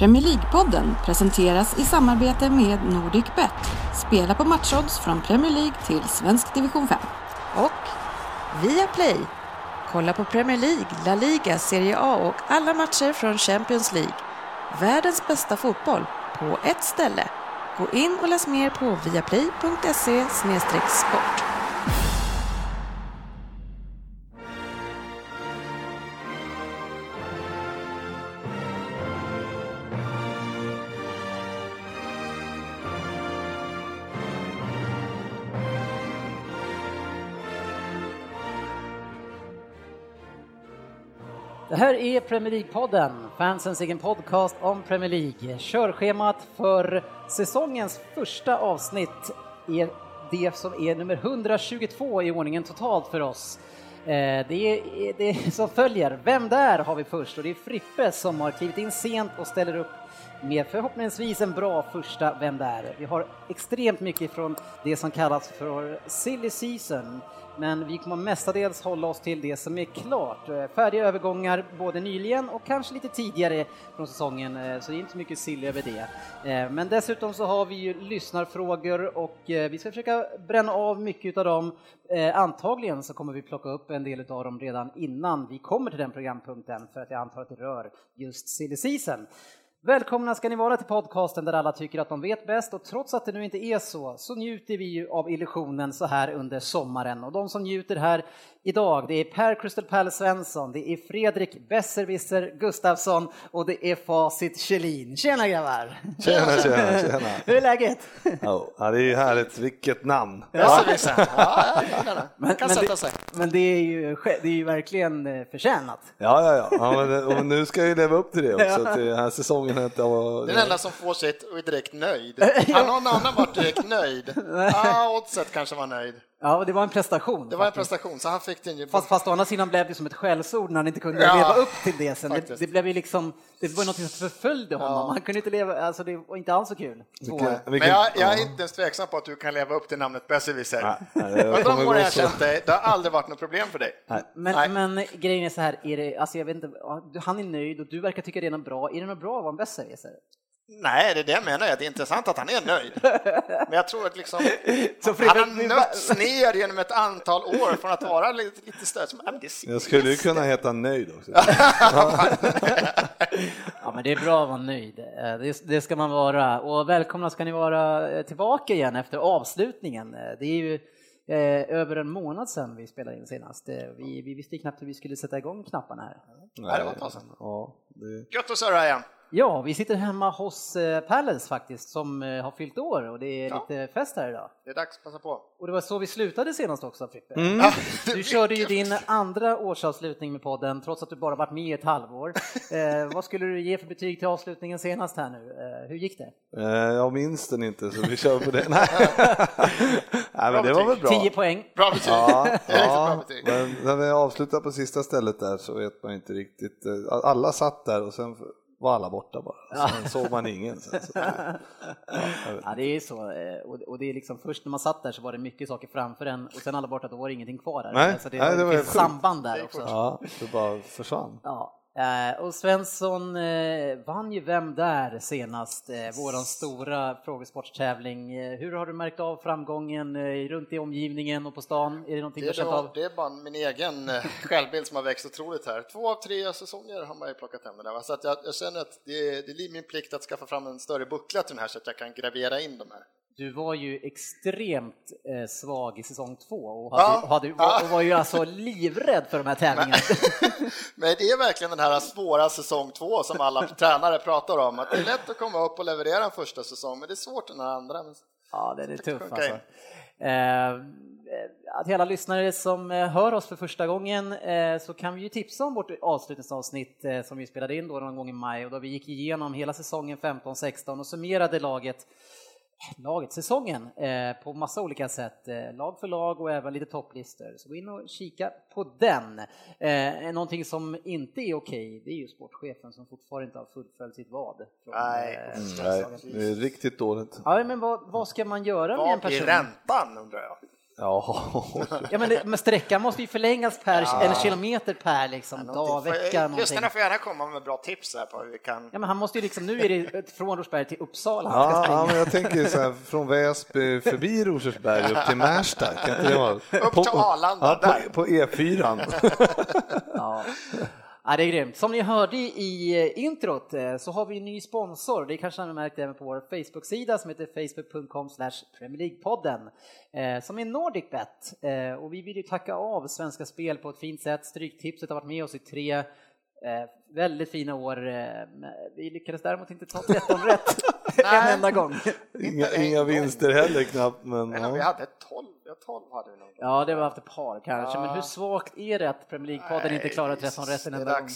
Premier League-podden presenteras i samarbete med NordicBet. Spela på matchodds från Premier League till svensk division 5. Och Viaplay. Kolla på Premier League, La Liga, Serie A och alla matcher från Champions League. Världens bästa fotboll på ett ställe. Gå in och läs mer på viaplay.se sport. Är Premier League-podden, fansens egen podcast om Premier League. Körschemat för säsongens första avsnitt är det som är nummer 122 i ordningen totalt för oss. Eh, det är det som följer. Vem där har vi först och det är Frippe som har klivit in sent och ställer upp med förhoppningsvis en bra första Vem där? Vi har extremt mycket från det som kallas för silly season men vi kommer mestadels hålla oss till det som är klart. Eh, färdiga övergångar både nyligen och kanske lite tidigare från säsongen, eh, så det är inte så mycket sill över det. Eh, men dessutom så har vi ju lyssnarfrågor och vi ska försöka bränna av mycket av dem. Antagligen så kommer vi plocka upp en del av dem redan innan vi kommer till den programpunkten för att jag antar att det rör just silly season. Välkomna ska ni vara till podcasten där alla tycker att de vet bäst och trots att det nu inte är så, så njuter vi ju av illusionen så här under sommaren. Och de som njuter här idag, det är Per Crystal Palace Svensson, det är Fredrik Besserwisser Gustafsson och det är Facit Kjellin. Tjena grabbar! Tjena, tjena, tjena! Hur är läget? Ja, det är ju härligt, vilket namn! Besserwisser, ja, ja, men, kan sätta det, sig. Men det är ju, det är ju verkligen eh, förtjänat. Ja, ja, ja, ja men, och nu ska jag ju leva upp till det också, till den här säsongen. Och, Den enda som får sitt och är direkt nöjd. Har någon annan varit direkt nöjd? Ja, Oddset kanske var nöjd. Ja, det var en prestation. Det var en prestation, så han fick den ju. Fast, fast å andra sidan blev det som ett skällsord när han inte kunde Ja, leva upp till det sen. Det, det blev ju liksom, det var något som förföljde honom. Han kunde inte leva, alltså det var inte alls så kul. Så, Vilken- Men jag, jag är ja. inte ens tveksam på att du kan leva upp till namnet Besserwisser. Under de åren jag känt dig, det har aldrig varit något problem för dig. Nej. men, Nej. men grejen är så här, är det, alltså jag vet inte, ja, han är nöjd och du verkar tycka det är något bra. Är det något bra att vara en besserwisser? Nej, det är det jag menar, det är intressant att han är nöjd. Men jag tror att liksom, Så han har nötts ner genom ett antal år från att vara lite, lite stöd. Jag skulle ju kunna heta Nöjd också. Ja, men det är bra att vara nöjd. Eh, Det, det ska man vara. Och välkomna ska ni vara eh, tillbaka igen efter avslutningen. Eh, Det är ju över en månad sedan vi spelade in senast. Vi, vi visste knappt hur vi skulle sätta igång knapparna här. Nej, det var ett tag sedan. Ja, det, Gött att surra igen. Ja, vi sitter hemma hos eh, Palace faktiskt som eh, har fyllt år och det är Ja. lite fest här idag. Det är dags passa på. Och det var så vi slutade senast också Frippe. Ja, Du körde ju din andra årsavslutning med podden trots att du bara varit med i ett halvår. Eh, vad skulle du ge för betyg till avslutningen senast här nu? Eh, hur gick det? eh, jag minns den inte så vi kör på det. Nej, Nej men det var väl bra. 10 poäng. Bra betyg. Ja, ja, betyg. men när vi avslutar på sista stället där så vet man inte riktigt. eh, Alla satt där och sen var alla borta bara. Sen såg man ingen. Sen, så, ja, det är så. eh, Och det är liksom först när man satt där så var det mycket saker framför en och sen alla borta, då var det ingenting kvar där. Nej, så det, nej, det var sjukt. samband där också. ja, det bara försvann. Ja. Eh, Och Svensson eh, vann ju Vem där senast, eh, våran stora frågesportstävling. Eh, Hur har du märkt av framgången eh, runt i omgivningen och på stan? Är det någonting Det du har är, känt då, av? det är bara min egen självbild som har växt otroligt här. Två av tre säsonger har man ju plockat hem det där. Så jag, jag känner att det det är min plikt att skaffa fram en större buckla till den här så att jag kan gravera in de här. Du var ju extremt eh, svag i säsong två och, Ja. hade, och, hade, Ja. och var ju alltså livrädd för de här tävlingarna. Men det är verkligen den här svåra säsong två som alla tränare pratar om. Att det är lätt att komma upp och leverera en första säsong, men det är svårt den här andra. Men Ja, den är tuff alltså. Eh, att hela lyssnare som eh, hör oss för första gången eh, så kan vi ju tipsa om vårt avslutningsavsnitt eh, som vi spelade in då någon gång i maj och då vi gick igenom hela säsongen 15-16 och summerade laget laget, säsongen, eh, på massa olika sätt, eh, lag för lag och även lite topplistor. Så gå in och kika på den. Eh, någonting som inte är okej, det är ju sportchefen som fortfarande inte har fullföljt sitt vad. Från, Nej. eh, Mm, nej, det är riktigt dåligt. Ja, men vad, vad ska man göra med en vad är person? räntan undrar jag? Ja, Ja, men, det, men sträckan måste ju förlängas per en kilometer per liksom, dag, vecka. Lyssnarna får gärna komma med bra tips här på hur vi kan... Ja, men han måste ju liksom, nu är det från Rosberg till Uppsala ja, ja men jag tänker så här, från Väsby förbi Rosersberg upp till Märsta, kan inte det vara? Upp till Arlanda, ja, där. på, på E4. Ja. Ja, det är grymt. Som ni hörde i eh, introt eh, så har vi en ny sponsor. Det kanske ni märkt även på vår Facebook-sida som heter facebook.com League-podden eh, som är NordicBet. Och vi vill ju tacka av Svenska Spel på ett fint sätt. Stryktipset har varit med oss i tre väldigt fina år. Vi lyckades däremot inte ta 13 rätt en enda gång. Inga, inga vinster heller knappt, men Men vi ja. hade 12, ja 12 hade vi nog. Ja, det var haft ett par kanske, men Ja. hur svagt är det att Premier League-podden inte klarar 13 rätt en är enda gång?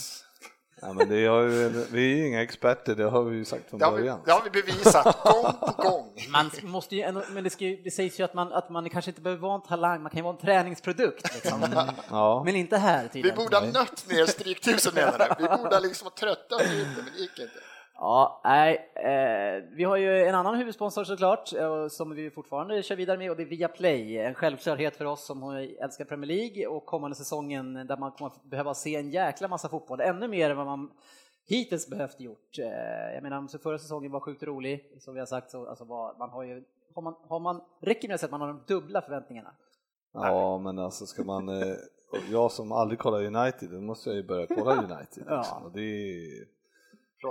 ja men det har ju, vi är ju inga experter, det har vi ju sagt från Det har, vi, början. det har vi bevisat gång på gång. Man måste ju ändå, men det, ska ju, det sägs ju att man, att man kanske inte behöver vara en talang, man kan ju vara en träningsprodukt. Liksom. Ja. Men inte här Vi tydligen. borde ha nött ner Stryktusen menar du. Vi borde ha liksom tröttat det, men det gick inte. Ja, nej, eh, vi har ju en annan huvudsponsor såklart, eh, som vi fortfarande kör vidare med och det är Viaplay. En självklarhet för oss som älskar Premier League och kommande säsongen där man kommer behöva se en jäkla massa fotboll, ännu mer än vad man hittills behövt gjort. Eh, Jag menar, så förra säsongen var sjukt rolig, som vi har sagt, så alltså, var, man har ju har man, har man, räcker med att säga att man har de dubbla förväntningarna. Ja, men alltså ska man, eh, jag som aldrig kollar United, då måste jag ju börja kolla United. Ja. Liksom. Och det är,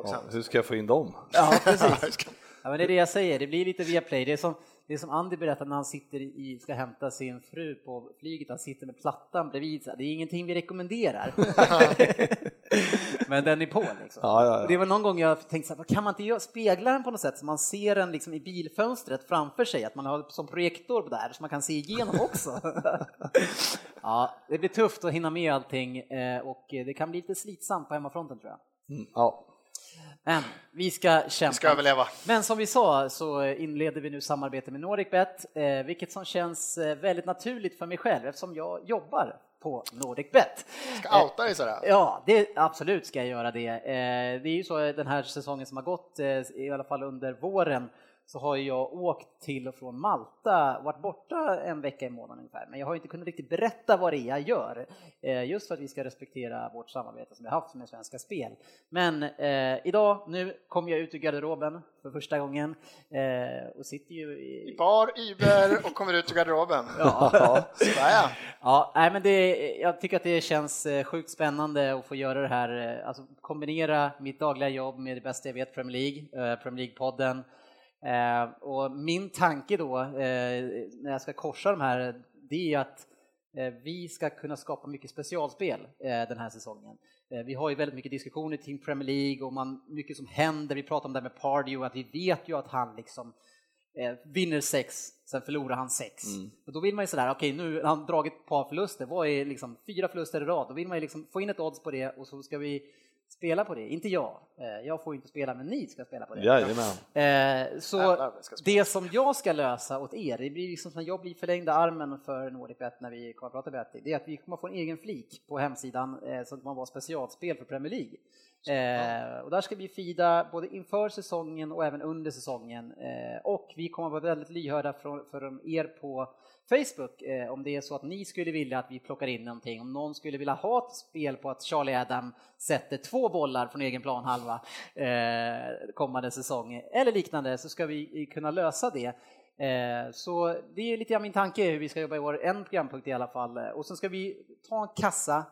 ja, hur ska jag få in dem? Ja, precis. Ja, men det är det jag säger, det blir lite Viaplay. Det är som, det är som Andy berättade när han sitter i, ska hämta sin fru på flyget, han sitter med plattan bredvid sig. Det är ingenting vi rekommenderar. men den är på liksom. Ja, ja, ja. Det var någon gång jag tänkte så här, kan man inte spegla den på något sätt så man ser den liksom i bilfönstret framför sig, att man har som projektor där så man kan se igenom också. ja, det blir tufft att hinna med allting eh, och det kan bli lite slitsamt på hemmafronten tror jag. Mm, ja. Men vi ska kämpa. Vi ska överleva. Men som vi sa så inleder vi nu samarbete med NordicBet, eh, vilket som känns eh, väldigt naturligt för mig själv eftersom jag jobbar på NordicBet. Ska outa dig sådär. Ja, det, absolut ska jag göra det. Eh, det är ju så eh, den här säsongen som har gått, eh, i alla fall under våren, så har jag åkt till och från Malta, varit borta en vecka i månaden ungefär, men jag har inte kunnat riktigt berätta vad det är jag gör, eh, just för att vi ska respektera vårt samarbete som vi har haft med Svenska Spel. Men eh, idag, nu kom jag ut ur garderoben för första gången eh, och sitter ju i... Bar, Uber och kommer ut ur garderoben. Ja. Sådär ja. Ja, nej, men det, jag tycker att det känns eh, sjukt spännande att få göra det här, eh, alltså kombinera mitt dagliga jobb med det bästa jag vet, Premier League, eh, Premier League-podden. Eh, Och min tanke då, eh, när jag ska korsa de här, det är att eh, vi ska kunna skapa mycket specialspel den här säsongen. Vi har ju väldigt mycket diskussioner kring Premier League och man, mycket som händer. Vi pratar om det här med Pardew, att vi vet ju att han liksom vinner sex, sen förlorar han sex. Och då vill man ju sådär, okej nu har han dragit ett par förluster, vad är liksom fyra förluster i rad? Då vill man ju liksom få in ett odds på det och så ska vi spela på det. Inte jag, eh, jag får inte spela, men ni ska spela på det. Jajamän. Eh, så det som jag ska lösa åt er, det blir liksom som jag blir förlängda armen för NordicBet när vi kommer att prata betting, det är att vi kommer att få en egen flik på hemsidan som kommer att vara specialspel för Premier League. Eh, och där ska vi fida både inför säsongen och även under säsongen. Eh, och vi kommer att vara väldigt lyhörda för, för er på Facebook eh, om det är så att ni skulle vilja att vi plockar in någonting, om någon skulle vilja ha ett spel på att Charlie Adam sätter två bollar från egen planhalva eh, kommande säsong eller liknande så ska vi eh, kunna lösa det. Eh, så det är lite grann min tanke hur vi ska jobba i vår en programpunkt i alla fall. Eh, och sen ska vi ta en kassa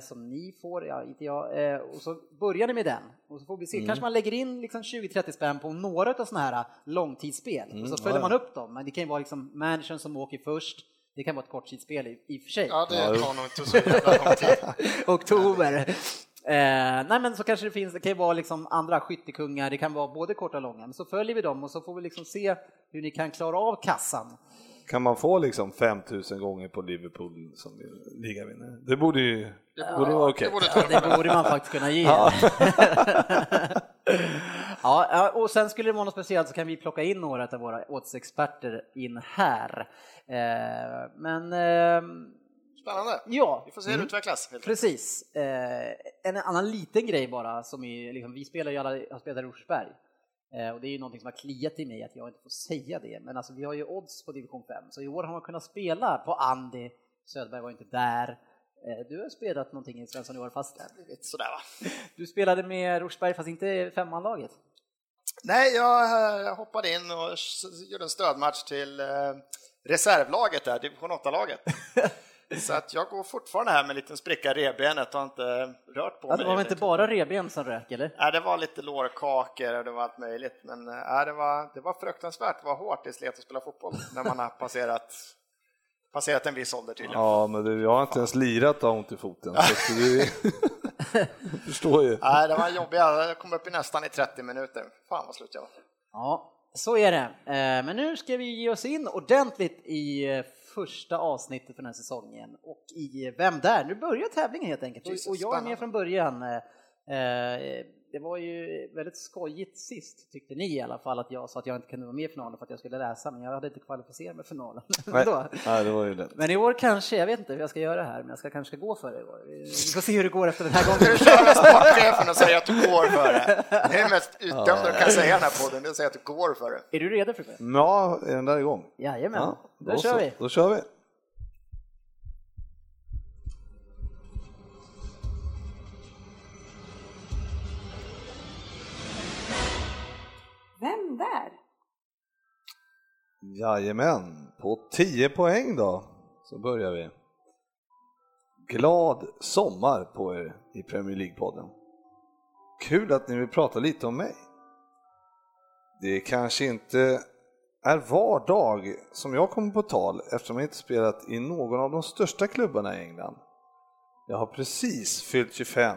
som ni får, ja, inte jag, och så börjar ni med den och så får vi se, kanske man lägger in liksom 20-30 spänn på några av sådana här långtidsspel. Och så följer ja, man upp dem, men det kan ju vara liksom managern som åker först, det kan vara ett korttidsspel i, i och för sig. Ja, det tar nog inte så jävla lång tid. Oktober. Eh, nej men så kanske det finns, det kan ju vara liksom andra skyttekungar, det kan vara både korta och långa, men så följer vi dem och så får vi liksom se hur ni kan klara av kassan. Kan man få liksom 5000 gånger på Liverpool som ligavinnare? Det borde ju borde vara okej. Det borde Ja, det borde man faktiskt kunna ge. Ja. ja, och sen skulle det vara något speciellt så kan vi plocka in några av våra oddsexperter in här. Eh, men ehm, Spännande. ja, Vi får se hur det utvecklas. helt enkelt. Precis. Eh, en annan liten grej bara, som är, liksom, vi spelar ju alla, har spelat i Rosersberg. Eh, och det är ju någonting som har kliat i mig att jag inte får säga det, men alltså vi har ju odds på division 5, så i år har man kunnat spela på Andy, Söderberg var inte där. Eh, du har spelat någonting i Svensson i år fast... Det blivit sådär va? Du spelade med Rosberg fast inte femmanlaget. Nej, jag, hoppade in och gjorde en stödmatch till eh, reservlaget där, division 8-laget. Så att jag går fortfarande här med en liten spricka i revbenet och har inte rört på Ja, mig. det var väl inte bara revben som rök eller? Nej, det var lite lårkakor och det var allt möjligt, men eh, nej, det, var, det var fruktansvärt vad hårt det slet att spela fotboll när man har passerat, passerat en viss ålder tydligen. Ja, men du, jag har inte ens lirat och ont i foten. Så du förstår ju. Nej, det var jobbigt. Jag kom upp i nästan i 30 minuter. Fan vad slut jag var. Ja, så är det. Eh, Men nu ska vi ge oss in ordentligt i eh, första avsnittet för den här säsongen och i Vem där? Nu börjar tävlingen helt enkelt och och jag är med från början. Eh, eh, Det var ju väldigt skojigt sist tyckte ni i alla fall att jag sa att jag inte kunde vara med i finalen för att jag skulle läsa men jag hade inte kvalificerat mig för finalen. Nej, Då. nej, det var ju lätt. Men i år kanske, jag vet inte hur jag ska göra här men jag ska kanske gå för det i år. Vi får se hur det går efter den här Du gången. kör med sportchefen och säger att du går för det. Det är det mest utdömda du kan säga i den här podden, det är att säga att du går för det. Är du redo Frippe? Ja, är den där igång? Jajamän, Ja, då kör så. vi. Då kör vi. Jajamän, på 10 poäng då så börjar vi. Glad sommar på er i Premier League-podden. Kul att ni vill prata lite om mig. Det kanske inte är var dag som jag kommer på tal eftersom jag inte spelat i någon av de största klubbarna i England. Jag har precis fyllt 25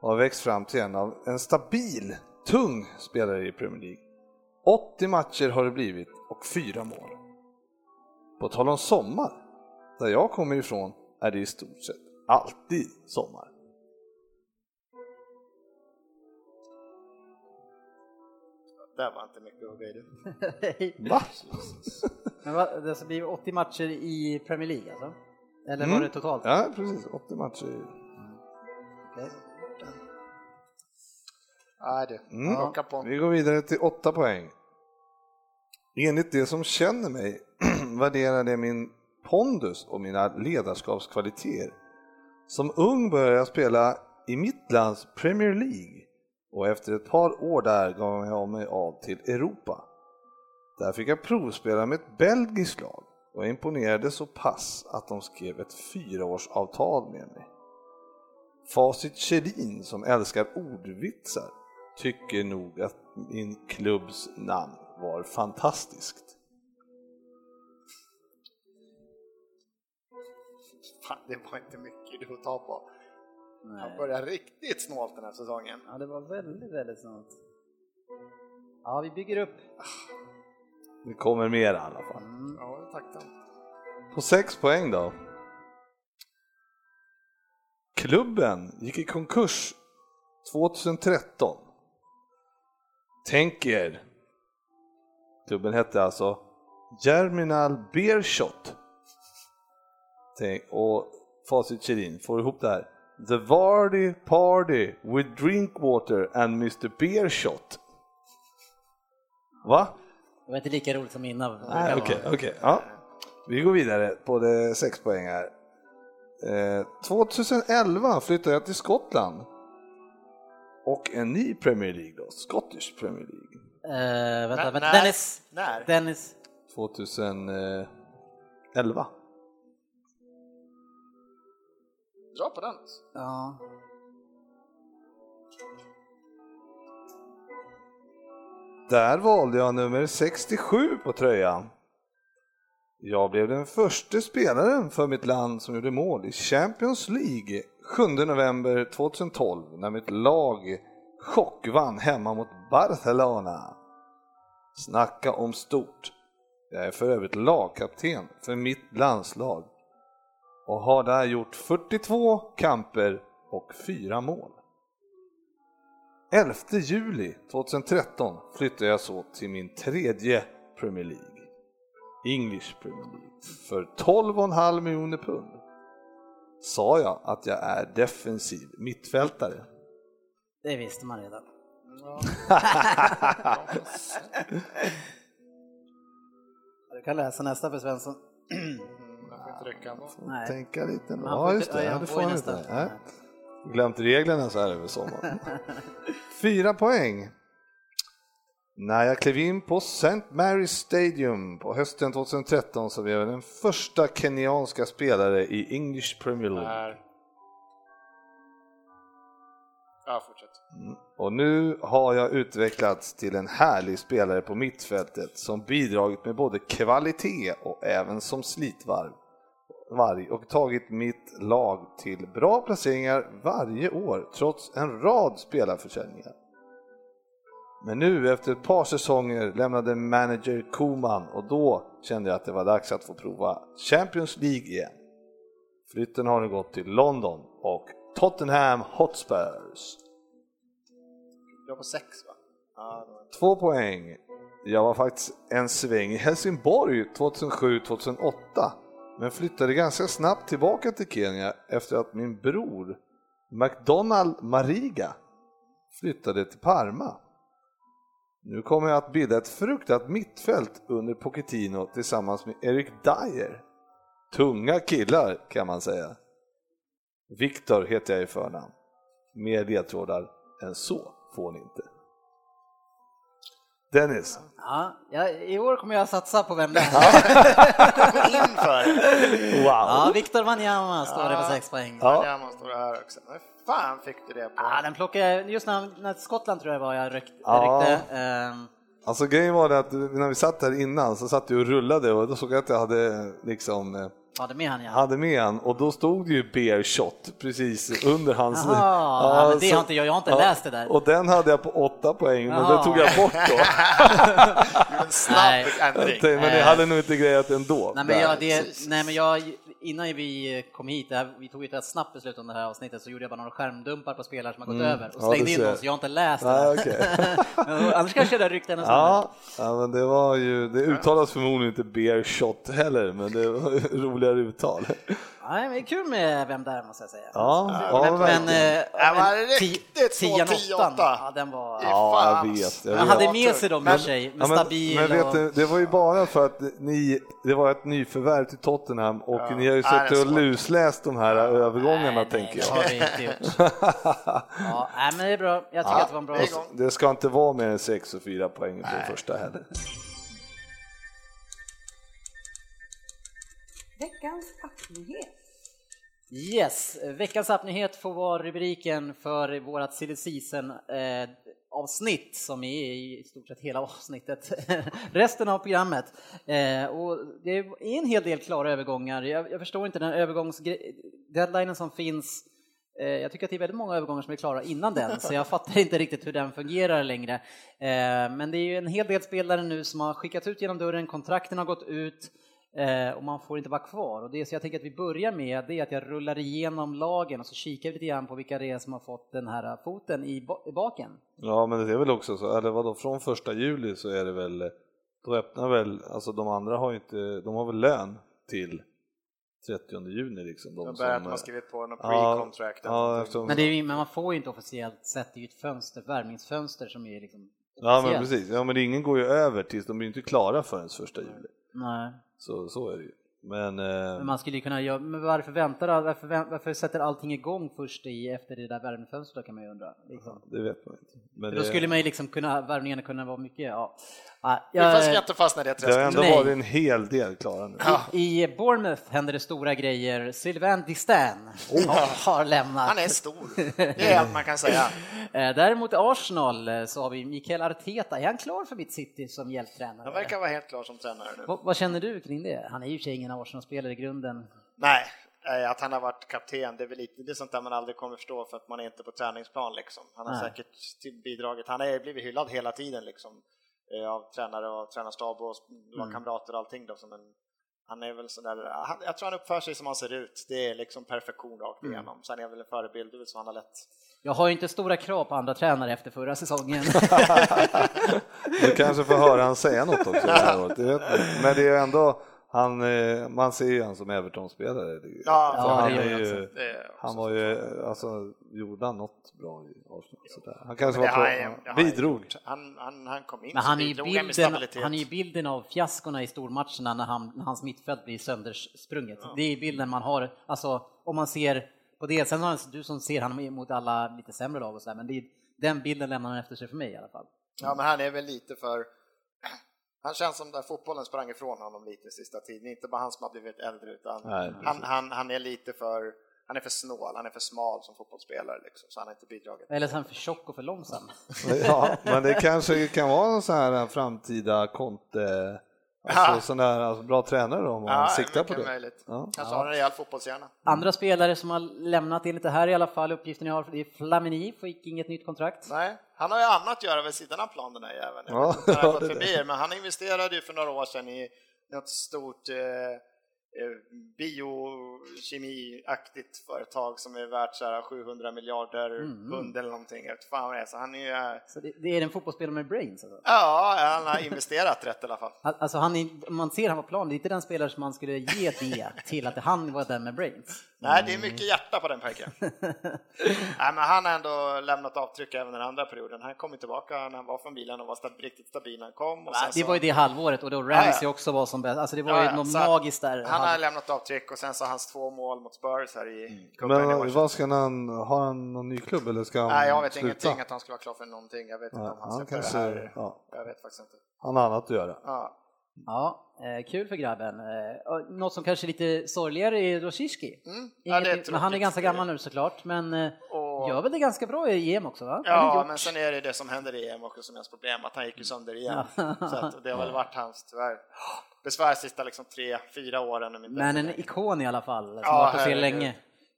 och har växt fram till en av en stabil, tung spelare i Premier League. 80 matcher har det blivit och fyra mål. På tal om sommar, där jag kommer ifrån är det i stort sett alltid sommar. Det var inte mycket att du. Va? Men vad, det ska bli 80 matcher i Premier League alltså? Eller var Mm. det totalt? Ja, precis. 80 matcher. Okej. Nej du, Mm. på. Vi går vidare till 8 poäng. Enligt det som känner mig värderar det min pondus och mina ledarskapskvaliteter. Som ung började jag spela i mitt lands Premier League och efter ett par år där gav jag mig av till Europa. Där fick jag provspela med ett belgiskt lag och jag imponerade så pass att de skrev ett fyraårsavtal med mig. Facit Kjellin som älskar ordvitsar tycker nog att min klubbs namn var fantastiskt. Fan, det var inte mycket du att ta på. Han Nej. börjar riktigt snålt den här säsongen. Ja, det var väldigt, väldigt snabbt. Ja, vi bygger upp. Det kommer mer i alla fall. Ja, tacksamt. På 6 poäng då. Klubben gick i konkurs 2013. Tänk er. Klubben hette alltså Germinal Beer Shot. Tänk, och Facit Kjellin får ihop det här. The Vardy Party with Drinkwater and Mr Beer Shot. Va? Det var inte lika roligt som innan. Nej, okej, okej. Ja. Vi går vidare på det sex poäng här. Eh, 2011 flyttade jag till Skottland. Och en ny Premier League då, Scottish Premier League. Eh, vänta, vänta. när? Dennis. När? Dennis. 2011. Dra på den. Ja. Där valde jag nummer 67 på tröjan. Jag blev den första spelaren för mitt land som gjorde mål i Champions League 7 november 2012 när mitt lag chockvann hemma mot Barcelona. Snacka om stort. Jag är för övrigt lagkapten för mitt landslag och har där gjort 42 kamper och 4 mål. 11 juli 2013 flyttade jag så till min tredje Premier League, English Premier League, för 12,5 miljoner pund. Sa jag att jag är defensiv mittfältare? Det visste man redan. Du kan läsa nästa för Svensson. Nej. Tänka lite. får Ja, just det. ja, det får han inte. Nej. Glömt reglerna så här över sommaren. Fyra poäng. När jag klev in på St. Mary's Stadium på hösten 2013 så blev jag den första kenyanska spelare i English Premier League. Ja, fortsätt. Och nu har jag utvecklats till en härlig spelare på mittfältet som bidragit med både kvalitet och även som slitvarv varg och tagit mitt lag till bra placeringar varje år trots en rad spelarförsäljningar. Men nu efter ett par säsonger lämnade manager Koman och då kände jag att det var dags att få prova Champions League igen. Flytten har nu gått till London och Tottenham Hotspurs. Du var på sex va? Ja, var... Två poäng. Jag var faktiskt en sväng i Helsingborg 2007-2008 men flyttade ganska snabbt tillbaka till Kenya efter att min bror McDonald Mariga flyttade till Parma. Nu kommer jag att bilda ett fruktat mittfält under Pochettino tillsammans med Eric Dyer. Tunga killar kan man säga. Viktor heter jag i förnamn. Mer ledtrådar än så får ni inte. Dennis, Ja, ja, I år kommer jag satsa på vem det är. Gå in för det! wow! Ja, Viktor Wanyama står det på sex poäng. Ja. Ja. man står här också. Men fan fick du det på? Ja, den plockade jag, just när, när Skottland tror jag var jag ryck, Ja. ryckte. Ehm, Alltså grejen var det att när vi satt här innan så satt du och rullade och då såg jag att jag hade liksom eh, hade med han ja. hade med han och då stod det ju bear shot precis under hans... Jaha, ja, men det har inte jag- jag har inte läst det där. Och den hade jag på åtta poäng, men Jaha. det tog jag bort då. En snabb Nej. ändring. men det hade nog inte grejat ändå. Nej men, jag, det, nej men jag, innan vi kom hit, det här, vi tog ett rätt snabbt beslut om det här avsnittet, så gjorde jag bara några skärmdumpar på spelare som har gått över och Mm. Ja, slängde du in dem, så jag har inte läst det. Nej, där. okej. Annars kanske jag hade ryckt en och Ja, ja, men det var ju, det uttalas förmodligen inte bear shot heller, men det var ju roligare uttal. Nej, men det är kul med vem där måste jag säga. Ja, ja, men, men, verkligen. eh, Ja, men men riktigt svår tian, 10-8. åttan, ja den var... Ja, jag vet. Jag vet. hade med sig dem i och Men- sig, med Ja, men, stabil men vet och... du, det var ju bara för att ni, det var ett nyförvärv till Tottenham och Ja. ni har ju Ja, suttit och lusläst de här övergångarna nej, tänker nej, jag. det har vi inte gjort. Ja, nej, men det är bra. Jag tycker Ja, att det var en bra... det ska inte vara mer än 6 och 4 poäng på den första heller. Veckans appnyhet. Yes, veckans appnyhet får vara rubriken för vårat silly season eh, avsnitt som är i stort sett hela avsnittet, resten av programmet. Eh, och det är en hel del klara övergångar. Jag, jag förstår inte den övergångsdeadlinen som finns. Eh, jag tycker att det är väldigt många övergångar som är klara innan den, så jag fattar inte riktigt hur den fungerar längre. Eh, men det är ju en hel del spelare nu som har skickats ut genom dörren, kontrakten har gått ut. Eh, och man får inte vara kvar. Och det så jag tänker att vi börjar med det är att jag rullar igenom lagen och så kikar vi lite grann på vilka det är som har fått den här foten i, ba- i baken. Ja, men det är väl också så, eller vadå, från första juli så är det väl, då öppnar väl, alltså de andra har ju inte, de har väl lön till 30 juni liksom. De De börjar att som, de har skrivit på någon Ja, pre-contract. eller ja, eftersom- Men, det är, ju- men man får ju inte officiellt sett, det är ju ett fönster, ett värvningsfönster som är liksom Ja men precis, ja men ingen går ju över tills de blir inte klara förrän första juli. Nej. Så, så är det ju. Men, eh, Men man skulle kunna göra, men varför väntar varför, varför sätter allting igång först i, efter det där värvningsfönstret då kan man ju undra. Liksom. det vet man inte. Men Då det, skulle man ju liksom kunna, värvningarna kunna vara mycket, ja. Ja Vi jag- ska inte fastna i det det har träsket. ändå Nej. varit en hel del klara nu. I Bournemouth händer det stora grejer. Sylvain Distin har lämnat. Han är stor, det är allt man kan säga. Eh, Däremot i Arsenal eh, så har vi Mikael Arteta. Är han klar för mitt City som Han hjälptränare? verkar vara helt klar som tränare nu. Vad, vad känner du kring det? Han är ju i ingen Arsenal-spelare i grunden. Nej, eh, att han har varit kapten, det är väl lite, det är sånt där man aldrig kommer förstå för att man är inte på träningsplan liksom. Han har Nej. säkert bidragit, han har blivit hyllad hela tiden liksom av tränare och tränarstab och lagkamrater och allting då som en han är väl sådär, han, jag tror han uppför sig som han ser ut. Det är liksom perfektion rakt igenom. Sen är han väl en förebild, det så han har lätt. Jag har ju inte stora krav på andra tränare efter förra säsongen. Du kanske får höra han säga något också det här året, det vet man. Men det är ändå, Han, eh, man ser ju han som Everton-spelare. Ja, Ja, han, det är ju, Det han var ju, alltså, gjorde han något bra i Arsenal? Sådär. Han kanske var på, han- bidrog. Han, han, han kom in Men han är, bilden, han är ju bilden av fiaskorna i stormatcherna när, han, när hans mittfält blir söndersprunget. Det är bilden man har, alltså om man ser på det, sen har du som ser han mot alla lite sämre lag och sådär, men det är, den bilden lämnar han efter sig för mig i alla fall. Ja, men han är väl lite för... Han känns som där fotbollen sprang ifrån honom lite sista tiden. Inte bara han som har blivit äldre, utan Nej, han, han, han är lite för... Han är för snål, han är för smal som fotbollsspelare, liksom, så han har inte bidragit. Eller så är han för tjock och för långsam. Ja, men det kanske kan vara en sån här en framtida Conte, alltså Ja. sån där alltså, bra tränare då, om man siktar på det. möjligt. Ja. Kanske har en rejäl fotbollshjärna. Andra spelare som har lämnat enligt det här i alla fall, uppgiften jag har, det är Flamini, fick inget nytt kontrakt. Nej, han har ju annat att göra vid sidan av plan den här jäveln. Jag Ja, vet inte ja, det- förbi er, men han investerade ju för några år sedan i något stort eh, biokemiaktigt företag som är värt så här 700 miljarder Mm. pund eller någonting. Jag vet fan vad det är. Så han är ju, eh, Så det, det är en fotbollsspelare med brains. Alltså. ja, han har investerat rätt i alla fall. Alltså han är, man ser han på plan, det är inte den spelare som man skulle ge det till att han var den med brains. Nej, det är mycket hjärta på den pojken. Nej, men han har ändå lämnat avtryck även den andra perioden. Han kom tillbaka när han var från bilen och var sta- riktigt stabil när han kom. Och sen Det så- var ju det halvåret och då Ramsey Ja, ja. också var som bäst. Alltså det var Ja, ju ja, något så magiskt där. Han har lämnat avtryck och sen så hans två mål mot Spurs här i cupen i Men år. vad ska han, har han någon ny klubb eller ska han Nej, jag vet sluta? ingenting att han skulle vara klar för någonting. Jag vet inte Ja, om han han släpper kanske, det här. ja, Jag vet faktiskt inte. han har annat att göra. Ja. Eh, kul för grabben. Eh, något som kanske är lite sorgligare är Rosicki. Mm. Ja, är han är ganska gammal nu såklart, men eh, Och- gör väl det ganska bra i EM också va? Ja, men sen är det det som händer i EM också som är hans problem, att han gick ju sönder igen. Så att det har väl varit hans, tyvärr, besvär sista liksom tre, fyra åren. Men en ikon i alla fall, som Ja, har varit herregud. länge.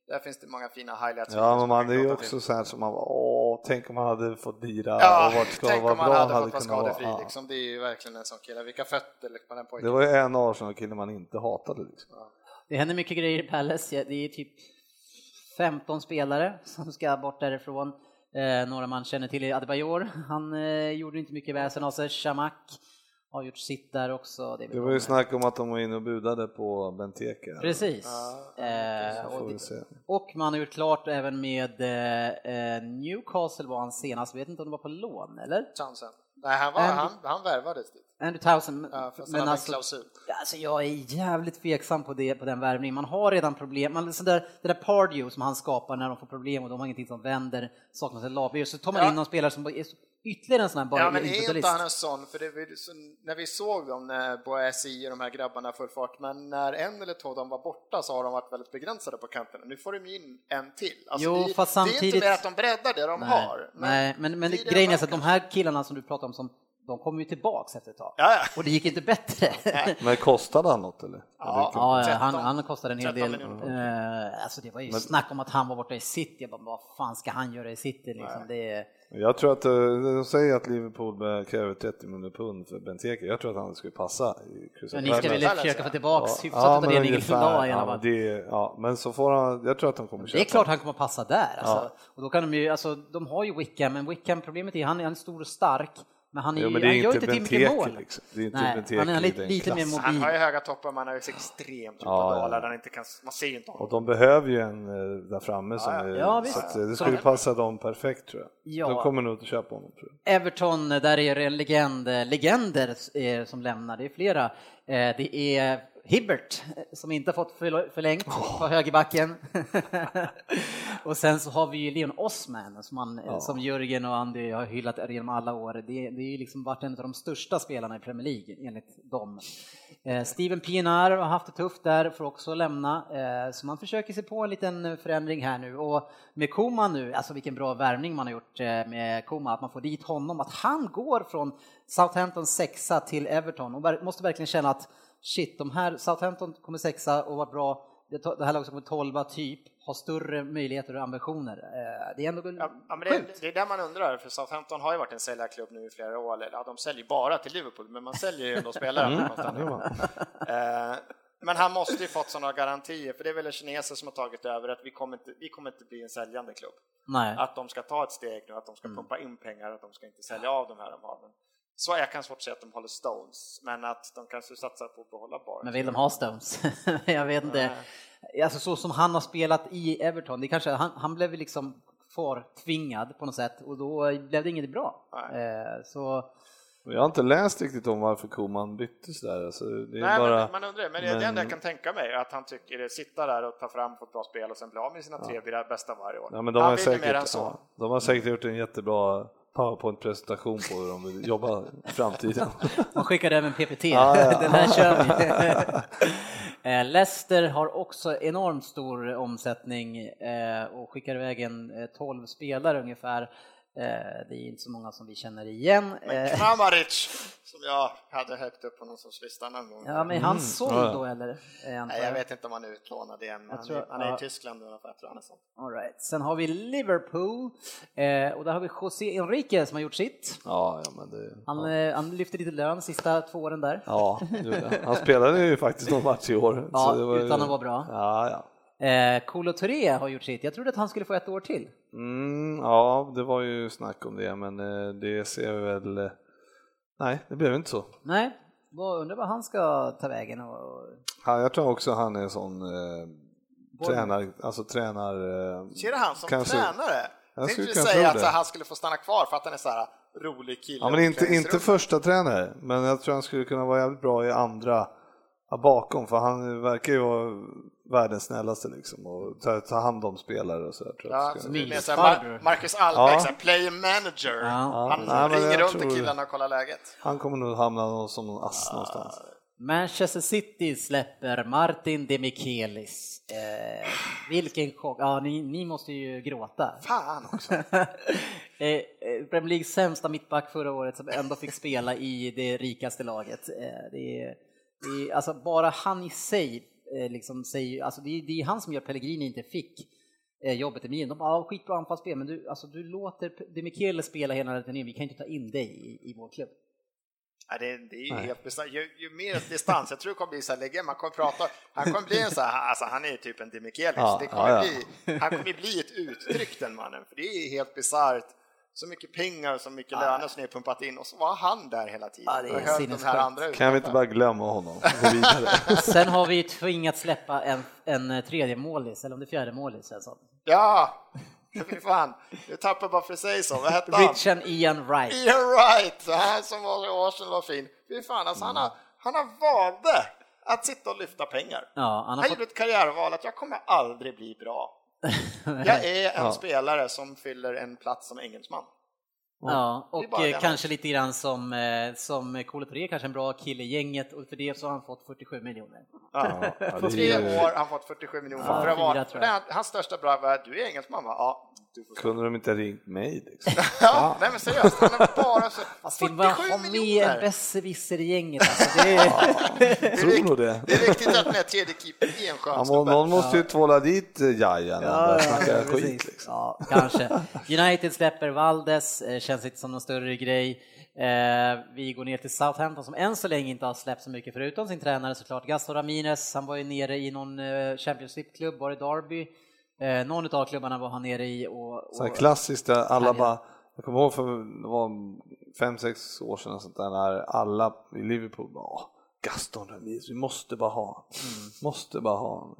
Där finns det många fina highlights. Ja, men man, det är ju också så här som man bara, tänk om han hade fått lira Ja, och varit skadad, tänk om han hade hade fått vara vara. skadefri. Ja. Liksom. Det är ju verkligen en sån kille. Vilka fötter på den pojken. Det var ju en Arsenal-kille man inte hatade liksom. Det händer mycket grejer i Palace. Det är typ 15 spelare som ska bort därifrån. Eh, några man känner till är Adebayor. Han eh, gjorde inte mycket väsen av sig. Shamak har gjort sitt där också. Det, Det var ju snack om att de var inne och budade på Benteke. Precis. Ja, Eh, Får och, se. och man har gjort klart även med eh, eh, Newcastle var han senast, vet inte om det var på lån eller? Chansen. Nej, han, var, Andy- han, han värvades dit. Andrew Townsend. Ja, men alltså, en alltså jag är jävligt tveksam på, det, på den värvningen. Man har redan problem. Man, så där, det där Pardew som han skapar när de får problem och de har ingenting som vänder, saknas ett lag. Så tar man Ja. in någon spelare som är så- ytterligare en sån här bara Ja, men är inte han en sån? För det, så, när vi såg dem, när Boasi och de här grabbarna full fart, men när en eller två av dem var borta så har de varit väldigt begränsade på kanterna. Nu får de ju in en till. Alltså, Jo, det, fast det är samtidigt- inte mer att de breddar det de Nej, har. nej, men, men det grejen är så att de här killarna som du pratar om, som, de kommer ju tillbaks efter ett tag. Ja, ja. Och det gick inte bättre. Men kostade han något eller? Ja. Ja, ja, 13 han, han kostade en hel 13 del. Eh, alltså det var ju snack om att han var borta i city. Jag bara, vad fan ska han göra i city liksom? Det är, Jag tror att eh, de säger att Liverpool kräver 30 miljoner pund för Benteke. Jag tror att han skulle passa i men ni ska väl försöka ja. få tillbaks hyfsat ja, av men det Nigel ungefär. dag i alla ja, fall. ja, men så får han, jag tror att de kommer köpa. Det är klart han kommer att passa där. Alltså. Ja. Och då kan de ju, alltså, de har ju Wickham, men Wickham problemet är han är en stor och stark, men han, är Jo, men det är han gör inte inte till mycket mål. liksom. Det är inte Nej, han är lite, lite mer klassen. Han har ju mobil. höga toppar, men han har ju så extremt djupa Ja, ja. dalar där han inte kan, man ser inte Och honom. de behöver ju en eh, där framme som Ja, är, ja, visst. så att, eh, det skulle passa dem perfekt tror jag. Ja. De kommer nog att köpa honom tror jag. Everton, där är det en legend, legender eh, som lämnar, det är flera. Eh, Det är Hibbert eh, som inte fått förl- förlängt på högerbacken. och sen så har vi ju Leon Osman som, man, eh, som Jörgen och Andy har hyllat genom alla år. Det, det är ju liksom varit en av de största spelarna i Premier League enligt dem. Eh, Steven Pienaar har haft det tufft där, får också lämna. Eh, så man försöker sig på en liten förändring här nu. Och med Koman nu, alltså vilken bra värvning man har gjort eh, med Koman, att man får dit honom, att han går från Southampton sexa till Everton och måste verkligen känna att shit, de här Southampton kommer sexa och varit bra. Det här laget som kommer tolva typ, har större möjligheter och ambitioner. Eh, Det är ändå Ja, ja, men det, sjukt. det är där man undrar, för Southampton har ju varit en säljarklubb nu i flera år. Eller, ja, de säljer bara till Liverpool, men man säljer ju ändå spelare. Mm. Eh, Men han måste ju fått sådana garantier, för det är väl kineser som har tagit över att vi kommer inte, vi kommer inte bli en säljande klubb. Nej. Att de ska ta ett steg nu, att de ska pumpa in pengar, att de ska inte sälja av de här de har. Men Så jag kan svårt se att de håller Stones, men att de kanske satsar på att behålla Barnes. Men vill de ha Stones? jag vet inte. Alltså så som han har spelat i Everton, det kanske, han, han blev liksom tvingad på något sätt och då blev det inget bra. Eh, så jag har inte läst riktigt om varför Koman byttes där. Alltså, det är Nej, bara... men man undrar, men, men det enda jag kan tänka mig är att han tycker det sitta där och ta fram på ett bra spel och sen bli av med sina tre ja. bästa varje år. Ja, men de han har säkert, mer än så. Ja, de har säkert gjort en jättebra powerpoint-presentation på hur de vill jobba i framtiden. Man skickar även PPT, ah, ja. den här kör vi. Eh, Leicester har också enormt stor omsättning eh, och skickar iväg en 12 eh, spelare ungefär. Eh, det är inte så många som vi känner igen. Men eh, Kramaric, som jag hade högt upp på någon sorts lista någon gång. Ja, men han mm. såld då eller? Nej, jag vet inte om han är utlånad igen, men tror, han är ja. i Tyskland ungefär, tror jag All right. Sen har vi Liverpool eh, och där har vi José Enrique som har gjort sitt. Ja, ja, men det, han, ja. han lyfte lite lön sista två åren där. Ja, han spelade ju faktiskt någon match i år. Ja, utan att vara bra. Ja, ja. Eh, Kolo Touré har gjort sitt. Jag trodde att han skulle få ett år till. Mm, ja, det var ju snack om det, men eh, det ser vi väl... Eh, nej, det blev inte så. Nej, undrar vad han ska ta vägen. Och... Ja, jag tror också han är sån eh, tränar, alltså tränar... Eh, Ser du han som kanske, tränare? Jag tänkte du säga att han skulle få stanna kvar för att han är så här rolig kille. Ja, men inte, inte första tränare, men jag tror han skulle kunna vara jävligt bra i andra bakom, för han verkar ju vara världens snällaste liksom och ta, ta hand om spelare och sådär. Ja, så Mar Marcus Albeck, ja. player manager, ja. han Nej, ringer runt till killarna och kollar läget. Han kommer nog hamna som någon ass ja. någonstans. Manchester City släpper Martin Demichelis. Eh, vilken chock. Ja, ni, ni, måste ju gråta. Fan också. Eh, eh, Premier Leagues sämsta mittback förra året som ändå fick spela i det rikaste laget. Eh, det är det är, alltså bara han i sig liksom säger, alltså det är, det är han som gör Pellegrini inte fick eh, jobbet i Milan. De bara, ah, skitbra anfallsspel, men du, alltså, du låter De Michele spela hela turneringen, vi kan inte ta in dig i, i vår klubb. Ja, det, det är ju Nej. helt bisarrt. Ju, ju, mer distans, jag tror det kommer bli så här, lägga, man kommer prata, han kommer bli en så här, alltså han är ju typ en Demichelis, ja, det kommer ja, ja. bli, han kommer bli ett uttryck den mannen, för det är helt bisarrt så mycket pengar och så mycket ja. löner som ni pumpat in och så var han där hela tiden. Ja, det är och de här andra kan vi inte bara glömma honom? Sen har vi tvingats släppa en, en tredje målis, eller om det är fjärde målis. Alltså. Ja, fy fan. Jag tappar bara för säga så. Vad hette han? Richard Ian Wright. Ian Wright, han som var i Arsenal var fin. Fy fan, alltså han har, han har valde att sitta och lyfta pengar. Ja, han, han fått... gjorde ett karriärval att jag kommer aldrig bli bra. Jag är en ja. spelare som fyller en plats som engelsman. Ja, och kanske lite grann som, eh, som Kolo kanske en bra kille i gänget och för det så har han fått 47 miljoner. Ja, På tre år har han fått 47 miljoner. Ja, för att vara, fyra, hans största bra var du är engelsman va? Ja, kunde de inte ringt mig? Liksom? ja, nej men seriöst, han har bara så, 47 ha miljoner! Ha med besserwisser i gänget alltså. Det är... ja, tror nog det. Det är viktigt att den här tredje keepern är en skön ja, Någon måste ju tvåla dit eh, Jaja när han börjar snacka skit. Liksom. Ja, kanske. United släpper Valdes, eh, känns inte som någon större grej. Eh, vi går ner till Southampton som än så länge inte har släppt så mycket förutom sin tränare såklart. Gaston Ramirez, han var ju nere i någon Championship-klubb, var i Derby Eh, någon av klubbarna var han nere i och... och så klassiskt där alla bara, jag kommer ihåg för det var fem, sex år sedan sånt där när alla i Liverpool bara Gaston Ramirez, vi måste bara ha mm. måste bara ha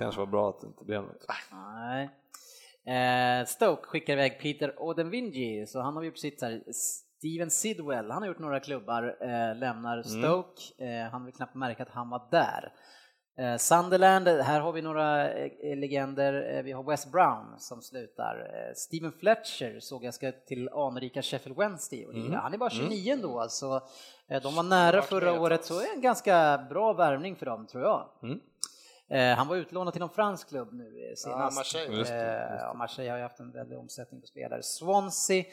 Kanske var bra att det inte blev något. Nej. Eh, Stoke skickar iväg Peter Odenvingi, så han har gjort sitt här. Steven Sidwell, han har gjort några klubbar, eh, lämnar mm. Stoke. Mm. Eh, han vill knappt märka att han var där. Eh, Sunderland, här har vi några eh, legender. Eh, vi har Wes Brown som slutar. Steven Fletcher såg jag ska till anrika Sheffield Wednesday mm. Han är bara 29 mm. då, alltså. De var nära förra året, så en ganska bra värvning för dem tror jag. Mm. Han var utlånad till någon fransk klubb nu senast. Ja, Marseille. Just det, just det. Ja, Marseille har ju haft en väldig omsättning på spelare. Swansea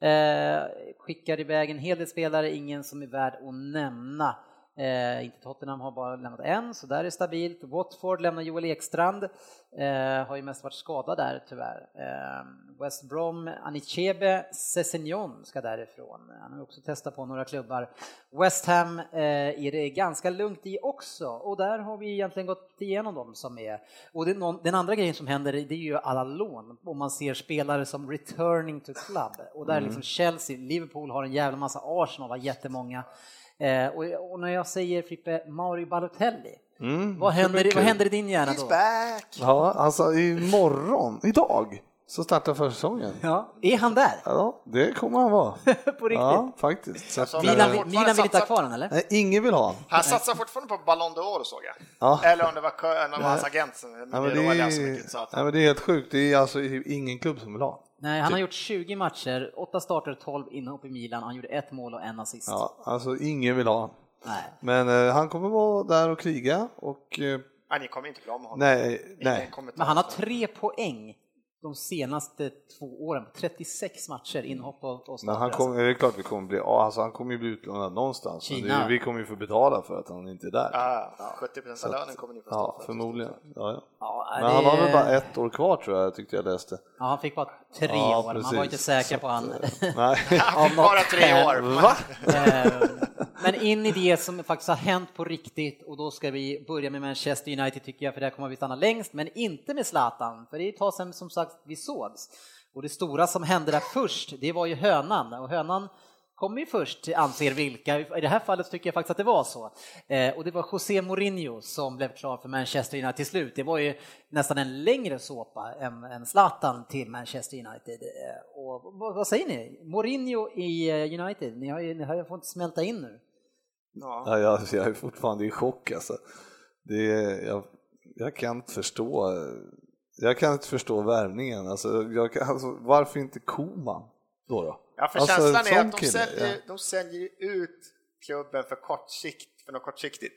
eh, skickar iväg en hel del spelare, ingen som är värd att nämna. Eh, inte Tottenham har bara lämnat en, så där är stabilt. Watford lämnar Joel Ekstrand, eh, har ju mest varit skadad där tyvärr. Eh, West Brom, Anichebe Sessignon ska därifrån. Han har också testat på några klubbar. West Ham eh, är det ganska lugnt i också och där har vi egentligen gått igenom dem som är. Och någon, den andra grejen som händer det är ju alla lån, om man ser spelare som returning to club. Och där mm. liksom Chelsea, Liverpool har en jävla massa, Arsenal har jättemånga. Eh, och, och, när jag säger Frippe Mauri Balotelli, mm, vad, händer, vad händer i din hjärna då? Back. Ja, alltså imorgon, idag, så startar försäsongen. Ja, är han där? Ja, det kommer han vara. på riktigt? Ja, faktiskt. Så att, Milan, Milan vill inte ha kvar honom eller? Nej, ingen vill ha honom. Han satsar fortfarande på Ballon d'Or såg jag. Ja. Eller om det var en av hans agenter. Men, ja, men det, är, men det är helt sjukt, det är alltså ingen klubb som vill ha Nej, han har gjort 20 matcher, 8 starter, 12 inhopp i Milan, han gjorde ett mål och en assist. Ja, alltså ingen vill ha Nej. Men eh, han kommer vara där och kriga och... Eh, nej, ni kommer inte bli av med honom. Nej, nej. Men han har tre poäng de senaste två åren, 36 matcher inhopp och, och Men han kommer, det är klart vi kommer bli, alltså han kommer ju bli utlånad någonstans. Kina. Det, vi kommer ju få betala för att han inte är där. Ja, ja. 70 av lönen kommer ni få stå ja, för. Förmodligen. Ja, ja. ja Men han har väl bara ett år kvar tror jag, tyckte jag läste. Ja, han fick bara tre år, man var inte säker på han. Bara tre år. Va? Eh, men in i det som faktiskt har hänt på riktigt och då ska vi börja med Manchester United tycker jag, för där kommer vi stanna längst, men inte med Zlatan, för det är ett tag sedan som sagt vi sågs. Och det stora som hände där först, det var ju hönan och hönan kom ju först, anser vilka. I det här fallet tycker jag faktiskt att det var så. Eh, och det var José Mourinho som blev klar för Manchester United till slut. Det var ju nästan en längre såpa än, än Zlatan till Manchester United. Eh, och vad, vad, säger ni? Mourinho i eh, United, ni har ju, ni har ju fått smälta in nu. Ja. Ja, jag, jag är fortfarande i chock alltså. Det, jag, jag kan inte förstå jag kan inte förstå värvningen. Alltså, jag, alltså, varför inte Koman då? då? Ja, för alltså, känslan är att de säljer, ja. de säljer ut klubben för kortsikt, för något kortsiktigt.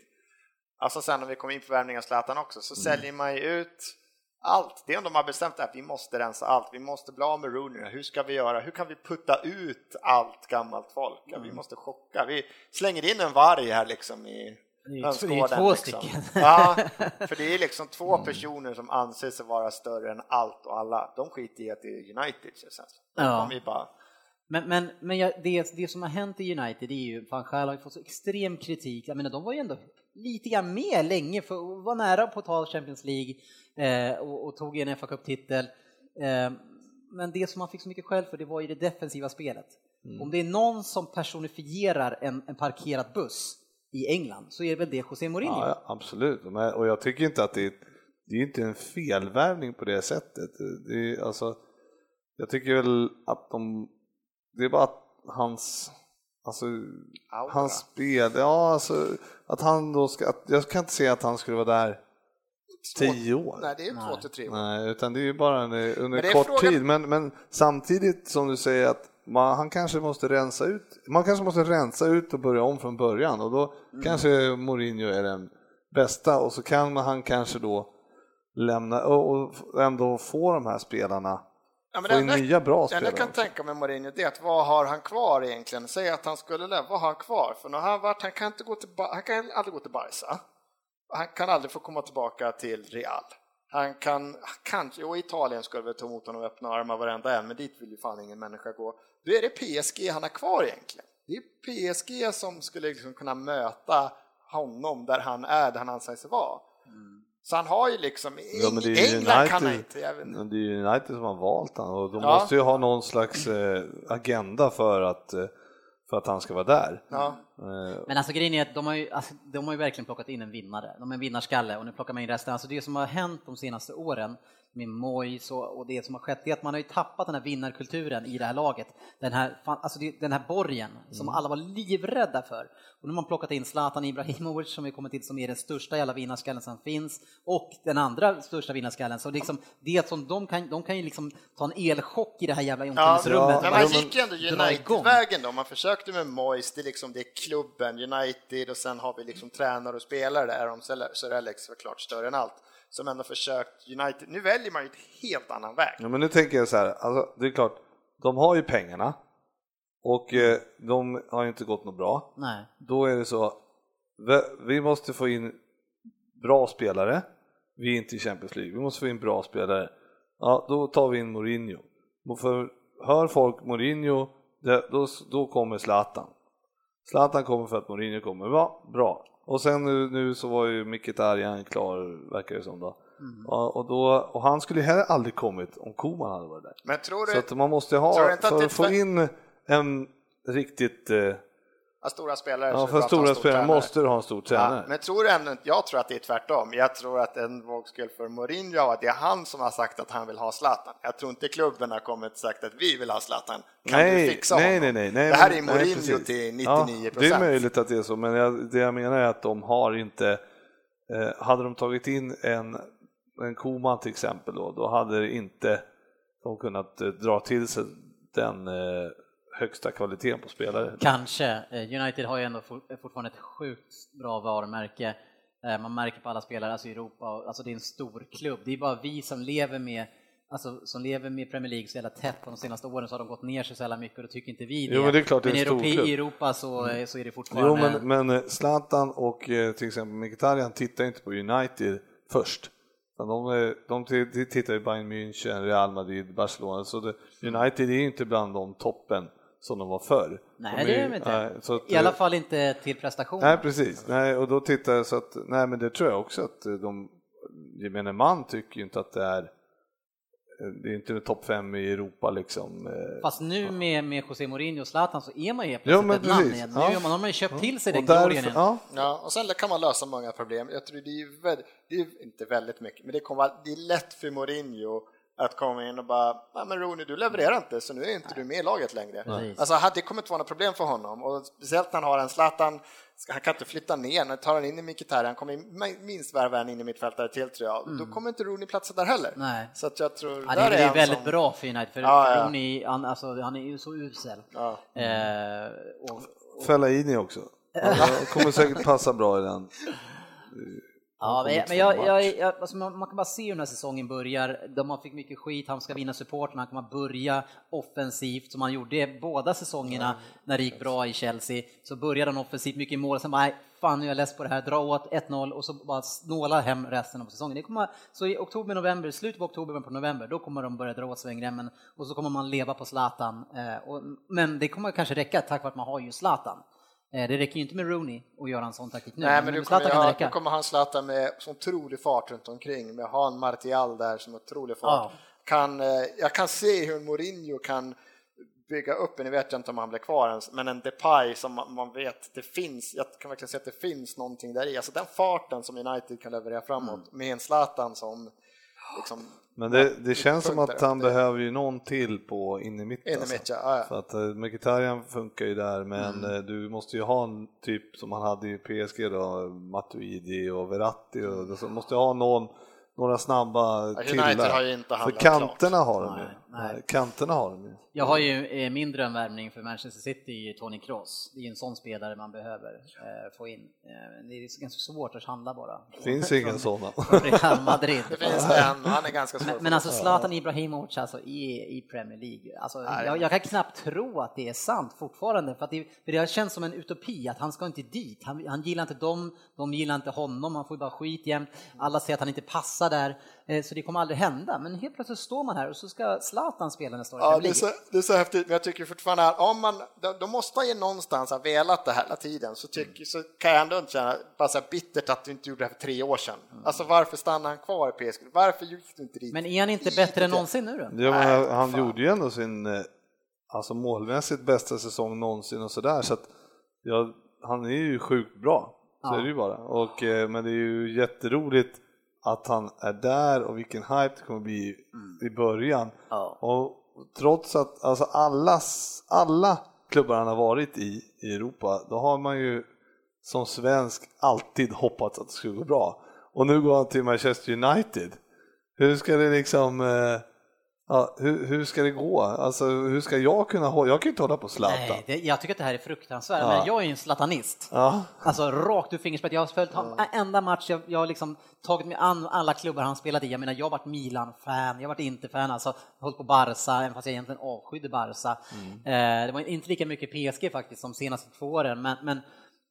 Alltså sen när vi kommer in på värvningen av Zlatan också, så mm. säljer man ju ut allt. Det är om de har bestämt att vi måste rensa allt, vi måste bli av med Rooney. Hur ska vi göra? Hur kan vi putta ut allt gammalt folk? Ja, vi mm. måste chocka. Vi slänger in en varg här liksom i hönsgården. Två liksom. stycken. Ja, för det är liksom två mm. personer som anser sig vara större än allt och alla. De skiter i att det är United. Så ja. de bara men, men, men jag, det, det som har hänt i United är ju, van Gaal har ju fått så extrem kritik. Jag menar, de var ju ändå lite grann med länge, för var nära på att ta Champions League eh, och, och, tog en fa Cup-titel. Eh, men det som han fick så mycket skäll för, det var ju det defensiva spelet. Mm. Om det är någon som personifierar en, en parkerad buss i England så är det väl det José Mourinho? Ja, absolut, och jag tycker inte att det är, det är inte en felvärvning på det sättet. Det är, alltså, jag tycker väl att de det är bara att hans, alltså, hans spel, ja alltså att han då ska, att, jag kan inte se att han skulle vara där tio år. Nej, det är två till tre år. Nej, utan det är ju bara en, under kort frågan... tid. Men, men samtidigt som du säger att man, han kanske måste rensa ut, man kanske måste rensa ut och börja om från början och då mm. kanske Mourinho är den bästa och så kan han kanske då lämna och ändå få de här spelarna Ja, men Få in nya bra spelare. jag kan tänka mig Mourinho det att vad har han kvar egentligen? Säg att han skulle lämna, vad har han kvar? För nu har han varit, han kan inte gå till, han kan aldrig gå till Barca. Han kan aldrig få komma tillbaka till Real. Han kan, kanske, och Italien skulle väl ta emot honom med öppna armar varenda en, men dit vill ju fan ingen människa gå. Då är det PSG han har kvar egentligen. Det är PSG som skulle liksom kunna möta honom där han är, där han anser sig vara. Mm. Så han har ju liksom, ja, men det är England United, kan han inte. Men det är ju United som har valt honom och de ja. måste ju ha någon slags eh, agenda för att, eh, för att han ska vara där. Ja. Eh. Men alltså grejen är att de har, ju, alltså, de har ju verkligen plockat in en vinnare, de är en vinnarskalle och nu plockar man in resten. Alltså det som har hänt de senaste åren med Moyes och, och det som har skett är att man har ju tappat den här vinnarkulturen i det här laget. Den här, alltså den här borgen som mm. alla var livrädda för. Och nu har man plockat in Zlatan Ibrahimovic som vi kommer till som är den största jävla vinnarskallen som finns och den andra största vinnarskallen. Så liksom, det som de kan, de kan ju liksom ta en elchock i det här jävla omklädningsrummet. Ja, men man gick ju ändå United-vägen då, man försökte med Moyes, det är liksom det är klubben, United och sen har vi liksom tränare och spelare där, om Sir Alex var klart större än allt som ändå försökt United. Nu väljer man ju ett helt annan väg. Ja, men nu tänker jag så här, alltså, det är klart, de har ju pengarna och eh, de har ju inte gått något bra. Nej. Då är det så, vi måste få in bra spelare, vi är inte i Champions League, vi måste få in bra spelare. Ja, då tar vi in Mourinho. För hör folk Mourinho, då, då kommer Zlatan. Zlatan kommer för att Mourinho kommer, ja, bra. Och sen nu, nu så var ju Mkhitaryan klar, verkar det som då. Mm. Ja, och, då, och han skulle ju heller aldrig kommit om Koman hade varit där. Men tror du, så att man måste ha, för att få in en riktigt eh, stora spelare. Ja, för stora spelare måste du ha en stor tränare. Ja, men tror du ändå jag tror att det är tvärtom. Jag tror att en vågskål för Mourinho att det är han som har sagt att han vill ha Zlatan. Jag tror inte klubben har kommit och sagt att vi vill ha Zlatan. Kan nej, du fixa nej, honom? Nej, nej, nej, det här är Mourinho nej, till 99 procent. Ja, det är möjligt att det är så, men jag, det jag menar är att de har inte, eh, hade de tagit in en, en Koman till exempel då, då hade inte de kunnat eh, dra till sig den eh, högsta kvaliteten på spelare. Kanske. Eh, United har ju ändå fortfarande ett sjukt bra varumärke. Eh, man märker på alla spelare, alltså i Europa, alltså det är en stor klubb. Det är bara vi som lever med Alltså, som lever med Premier League så jävla tätt på de senaste åren så har de gått ner sig så jävla mycket och då tycker inte vi det. Jo, men det är klart men det är en stor i Europa så, mm. så är det fortfarande... Jo, men, men Zlatan och till exempel Mkhitaryan tittar inte på United först. De, de tittar ju Bayern München, Real Madrid, Barcelona, så det, United är inte bland de toppen som de var förr. Nej, de det är de inte. Nej, att, I alla fall inte till prestation. Nej, precis. Nej, och då tittar jag så att, nej men det tror jag också att de, gemene man tycker ju inte att det är det är inte topp fem i Europa liksom. Fast nu med, med José Mourinho och Zlatan så är man ju helt plötsligt ett namn igen. Nu ja. har man ju köpt till sig den glorien. Ja. ja, och sen kan man lösa många problem. Jag tror det är, väldigt, det är inte väldigt mycket, men det, kommer, det är lätt för Mourinho att komma in och bara, nej men Rooney du levererar inte så nu är inte du med i laget längre. Nej. Alltså det kommer inte vara något problem för honom och speciellt när han har en Zlatan, han kan inte flytta ner, när tar han in i Mkhitaryan, han kommer in, minst värva en in i mittfältare till tror jag, mm. då kommer inte Rooney platsa där heller. Nej. Så att jag tror, ja, det, är, är väldigt som... bra för United, för, ja, ja. Rooney, han, alltså, han är ju så usel. Ja. Eh, och, och... Fellaini också. Han kommer säkert passa bra i den Ja, men, men jag, jag, jag, alltså man, man, kan bara se hur den här säsongen börjar. De har fick mycket skit, han ska vinna supporten, han kommer börja offensivt som han gjorde båda säsongerna mm. när det gick bra i Chelsea. Så började han offensivt, mycket mål, sen bara, fan nu är jag less på det här, dra åt 1-0 och så bara snåla hem resten av säsongen. Det kommer, så i oktober, november, slutet på oktober, på november, då kommer de börja dra åt svängremmen och så kommer man leva på Zlatan. Eh, och, men det kommer kanske räcka tack vare att man har ju Zlatan. Eh, det räcker ju inte med Rooney att göra en sån taktik nu. Nej, men, men kommer, ja, då kommer han Zlatan med sån otrolig fart runt omkring med Han Martial där som otrolig fart. Ja. Kan, eh, jag kan se hur Mourinho kan bygga upp, nu vet jag inte om han blir kvar ens, men en Depay som man vet, det finns, jag kan verkligen se att det finns någonting där i, alltså den farten som United kan leverera framåt mm. med en Zlatan som liksom men det, det känns som att han behöver ju någon till på in i mitten. In i mitt, ja. ja. Att uh, Mkhitaryan funkar ju där, men mm. Uh, du måste ju ha en typ som han hade i PSG då, Matuidi och Verratti och så måste ha någon några snabba killar. Har ju inte För kanterna klart. har de ju. Nej. Kanterna har de ju. Jag har ju eh, min drömvärvning för Manchester City Tony Kroos. Det är ju en sån spelare man behöver eh, få in. Eh, det är ganska svårt att handla bara. Det finns ingen sådana. Real Madrid. Det finns en, han är ganska svår. Men, men alltså Zlatan Ibrahimovic alltså i, i Premier League. Alltså, jag, jag, kan knappt tro att det är sant fortfarande. För, att det, för det har känts som en utopi att han ska inte dit. Han, han gillar inte dem, de gillar inte honom, han får ju bara skit jämt. Alla säger att han inte passar där. Eh, så det kommer aldrig hända. Men helt plötsligt står man här och så ska Zlatan spela nästa år. Ja, det är, så, det är så häftigt, men jag tycker fortfarande att om man, då måste man ju någonstans ha velat det här hela tiden, så, tycker, mm. så kan jag ändå inte känna, bara så bittert att du inte gjorde det här för tre år sedan. Mm. Alltså varför stannade han kvar i PSG? Varför gick du inte dit? Men är han inte bättre än någonsin nu då? Ja, men han fan. gjorde ju ändå sin, eh, alltså målmässigt bästa säsong någonsin och sådär, så att ja, han är ju sjukt bra. Så ja. är det ju bara. Och, eh, men det är ju jätteroligt att han är där och vilken hype det kommer bli mm. i början. Ja. Och trots att alltså alla, alla klubbar han har varit i i Europa, då har man ju som svensk alltid hoppats att det skulle gå bra. Och nu går han till Manchester United. Hur ska det liksom eh, Ja, hur, hur, ska det gå? Alltså, hur ska jag kunna hålla? Jag kan ju inte hålla på Zlatan. Nej, det, jag tycker att det här är fruktansvärt, ja. men jag är ju en zlatanist. Ja. Alltså rakt ur fingerspetsat. Jag har följt ja. match, jag, jag har liksom tagit mig an alla klubbar han spelat i. Jag menar, jag har varit Milan-fan, jag har varit Inter-fan, alltså hållit på Barca, även fast jag egentligen avskydde Barca. Mm. Eh, det var inte lika mycket PSG faktiskt som senaste två åren, men, men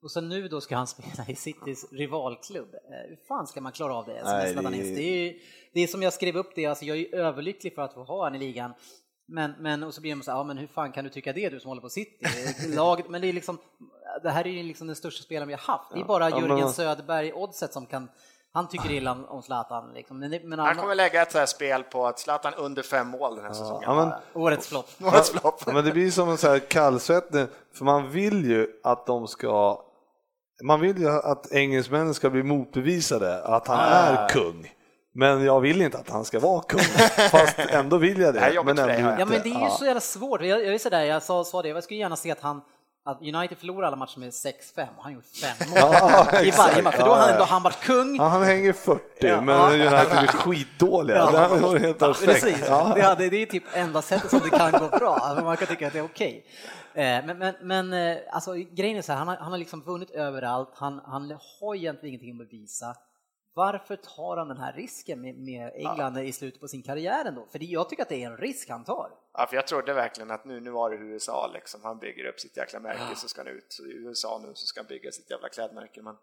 Och sen nu då ska han spela i Citys rivalklubb. Eh, hur fan ska man klara av det? Nej, det... Det, är, det är som jag skrev upp det, alltså jag är överlycklig för att få ha han i ligan. Men, men och så blir man så här, ja men hur fan kan du tycka det du som håller på City? Laget, men det är liksom, det här är ju liksom den största spelaren vi har haft. Det är bara ja, Jörgen men... Söderberg, oddset som kan han tycker illa om Zlatan. Liksom. Men, men han kommer lägga ett så här spel på att Zlatan under fem mål den här säsongen. Ja, men, Årets flopp. Årets flopp. Ja, men det blir som en så här kallsvettning, för man vill ju att de ska man vill ju att engelsmännen ska bli motbevisade att han är kung. Men jag vill inte att han ska vara kung, fast ändå vill jag det. det men ändå ja, men det är ju så jävla svårt. Jag, jag är sådär, jag sa, sa det, jag skulle gärna se att han att United förlorar alla matcher med 6-5 och han gjort fem mål ja, i varje match, för då har han ändå han varit kung. Ja, han hänger 40, ja, men ja, United är skitdåliga. Ja, det är helt Precis, ja. det, det är typ enda sättet som det kan gå bra, alltså man kan tycka att det är okej. Okay. Eh, men, men, men eh, alltså, grejen är så här, han har, han har liksom vunnit överallt, han, han har egentligen ingenting att bevisa. Varför tar han den här risken med, med England ja. i slutet på sin karriär ändå? För jag tycker att det är en risk han tar. Ja, för jag trodde verkligen att nu, nu var det USA liksom, han bygger upp sitt jäkla märke ja. så ska han ut, i USA nu så ska han bygga sitt jävla klädmärke. Men,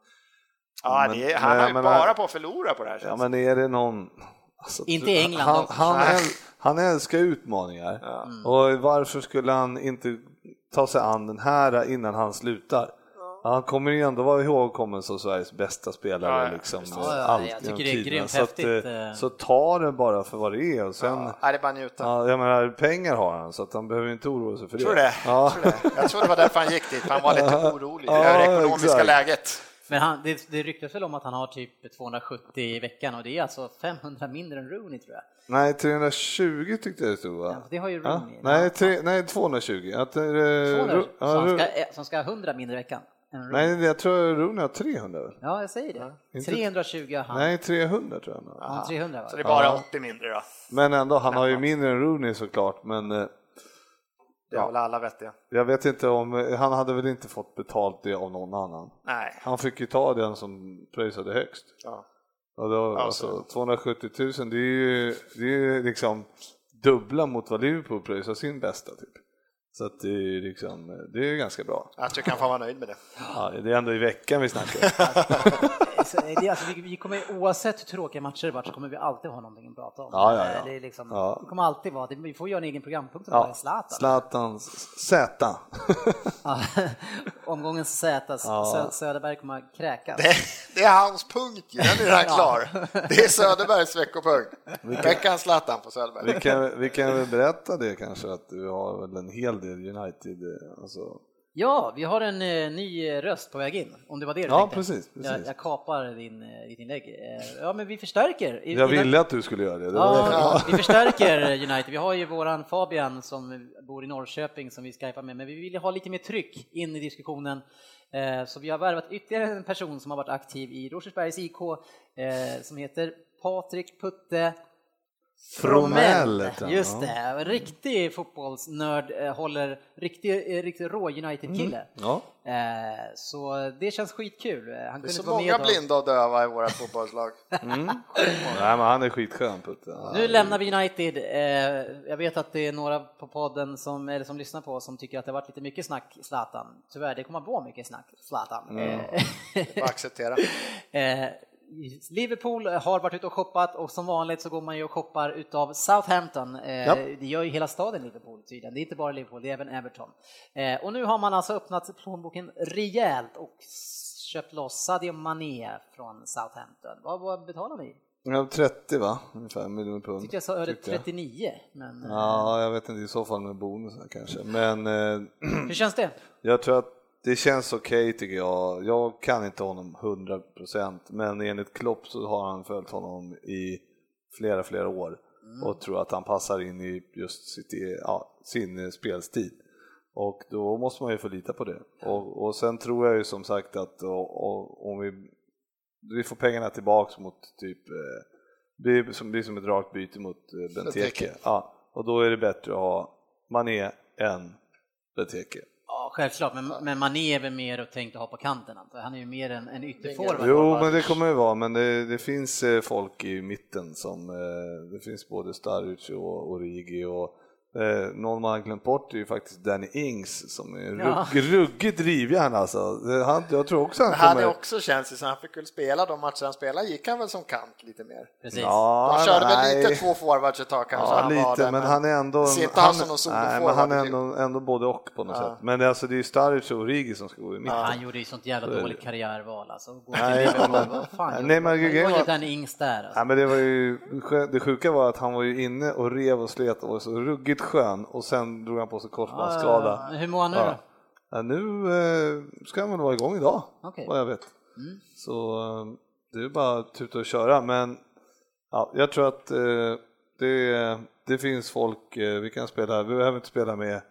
ja, men, är, han men, har ju men, bara på att förlora på det här. Ja, men är det någon... Alltså, Inte i England han, han, äl, han, älskar utmaningar ja. mm. och varför skulle han inte ta sig an den här innan han slutar? Han kommer ju ändå vara ihågkommen som Sveriges bästa spelare. Ja, liksom, ja, ja, jag tycker det är grymt så att, eh, Så ta det bara för vad det är. Och sen, ja, är det bara njuta. Ja, jag menar, pengar har han så att han behöver inte oroa sig för det. Tror det. Ja. Tror det. Jag tror det var därför han gick dit, han var lite orolig över det ekonomiska exakt. läget. Men han, det, det ryktas väl om att han har typ 270 i veckan och det är alltså 500 mindre än Rooney tror jag. Nej, 320 tyckte jag det stod va? Ja, det har ju Rooney. Ja? Nej, tre, nej, 220. Att, eh, 200, som, ska, som ska ha 100 mindre i veckan. Nej, jag tror Rooney har 300. Ja, jag säger det. Ja. 320 har han. Nej, 300 tror jag. Ja, 300 va? Så det är bara ja. 80 mindre då. Men ändå, han har ju mindre än Rooney såklart, men eh, det har väl alla vettiga. Jag vet inte om, han hade väl inte fått betalt det av någon annan. Nej. Han fick ju ta den som pröjsade högst. Ja. Och då, alltså. alltså 270 000, det är ju det är liksom dubbla mot vad Liverpool pröjsar sin bästa typ. Så att det är liksom, det är ganska bra. Jag tycker han får vara nöjd med det. Ja, det är ändå i veckan vi snackar. alltså, alltså, vi, vi, kommer, oavsett hur tråkiga matcher det varit så kommer vi alltid ha någonting att prata om. Ja, ja, ja. Det, är liksom, ja. det kommer alltid vara, vi får göra en egen programpunkt om ja. Zlatan. Zlatans Z. Omgångens Z, ja. Söderberg kommer att kräkas. Det, det, är hans punkt den är redan klar. Det är Söderbergs veckopunkt. Veckans Zlatan på Söderberg. Vi kan, vi kan väl berätta det kanske, att du har väl en hel del United, alltså Ja, vi har en eh, ny röst på väg in, om det var det du Ja, tänkte. precis. precis. Jag, jag kapar din, eh, ditt inlägg. Eh, ja, men vi förstärker. Jag ville att du skulle göra det. det ja, vi förstärker United. Vi har ju våran Fabian som bor i Norrköping som vi skypar med, men vi vill ha lite mer tryck in i diskussionen. Eh, så vi har värvat ytterligare en person som har varit aktiv i Rosersbergs IK eh, som heter Patrik Putte Fromell, just det. Riktig fotbollsnörd, eh, håller riktig, eh, riktig rå United-kille. Mm. Ja. Eh, så det känns skitkul. Han det är så många blinda och döva i våra fotbollslag. Mm. Nej, men han är skitskön Putte. Nu lämnar vi United. Jag vet att det är några på podden som, eller som lyssnar på som tycker att det har varit lite mycket snack Zlatan. Tyvärr, det kommer att vara mycket snack Zlatan. Mm. acceptera. Liverpool har varit ute och shoppat och som vanligt så går man ju och shoppar utav Southampton. Eh, ja. Det gör ju hela staden Liverpool tydligen. Det är inte bara Liverpool, det är även Everton. Eh, och nu har man alltså öppnat plånboken rejält och köpt loss Sadio Mané från Southampton. Vad, vad betalar ni? Ja, 30 va? Ungefär miljoner pund. Tyckte jag sa 39. Men... Ja, jag vet inte, i så fall med bonusar kanske. Men... Eh, Hur känns det? Jag tror att det känns okej okay, tycker jag. Jag kan inte honom 100% men enligt Klopp så har han följt honom i flera, flera år mm. och tror att han passar in i just sitt, ja, sin spelstil. Och då måste man ju få lita på det. Och, och sen tror jag ju som sagt att och, och, om vi, vi får pengarna tillbaks mot typ, eh, det blir som, blir som ett rakt byte mot eh, Benteke. Ja, och då är det bättre att ha Mané än Benteke självklart, men, men Mané är väl mer tänkt att ha på kanten. Han är ju mer en, en ytterforward. Jo, men det kommer det vara, men det, det, finns eh, folk i mitten som, eh, det finns både Staric och Origi och Eh, någon man har glömt bort är ju faktiskt Danny Ings som är rugg, Ja. ruggigt drivjärn alltså. Det- Han, jag tror också han Men han är kommer... också känns det så han fick väl spela de matcher han spelade gick han väl som kant lite mer. Precis. Ja, Han körde väl nej. lite två forwards ett tag kanske. Ja, han var lite, där, men han är ändå... Ser inte han som nej, men han är soloforward, ändå, ändå både och på något Ja. sätt. Men alltså, det är ju Staric och Origi som ska gå i mitten. Han gjorde ju sånt jävla Så det. dåligt karriärval alltså. Gå Nej, till men- vad fan Nej, gjorde men han? Det var ju var- den Ings där alltså. Ja, men det, var ju, det sjuka var att han var ju inne och rev och slet och var så ruggigt skön och sen drog han på sig korsbandsskada. Men hur mår han nu Ja. då? Ja, nu eh, ska han väl vara igång idag, Okej. vad jag vet. Mm. Så eh, det är bara att tuta och köra, men ja, jag tror att eh, det, det finns folk, eh, vi kan spela, vi behöver inte spela med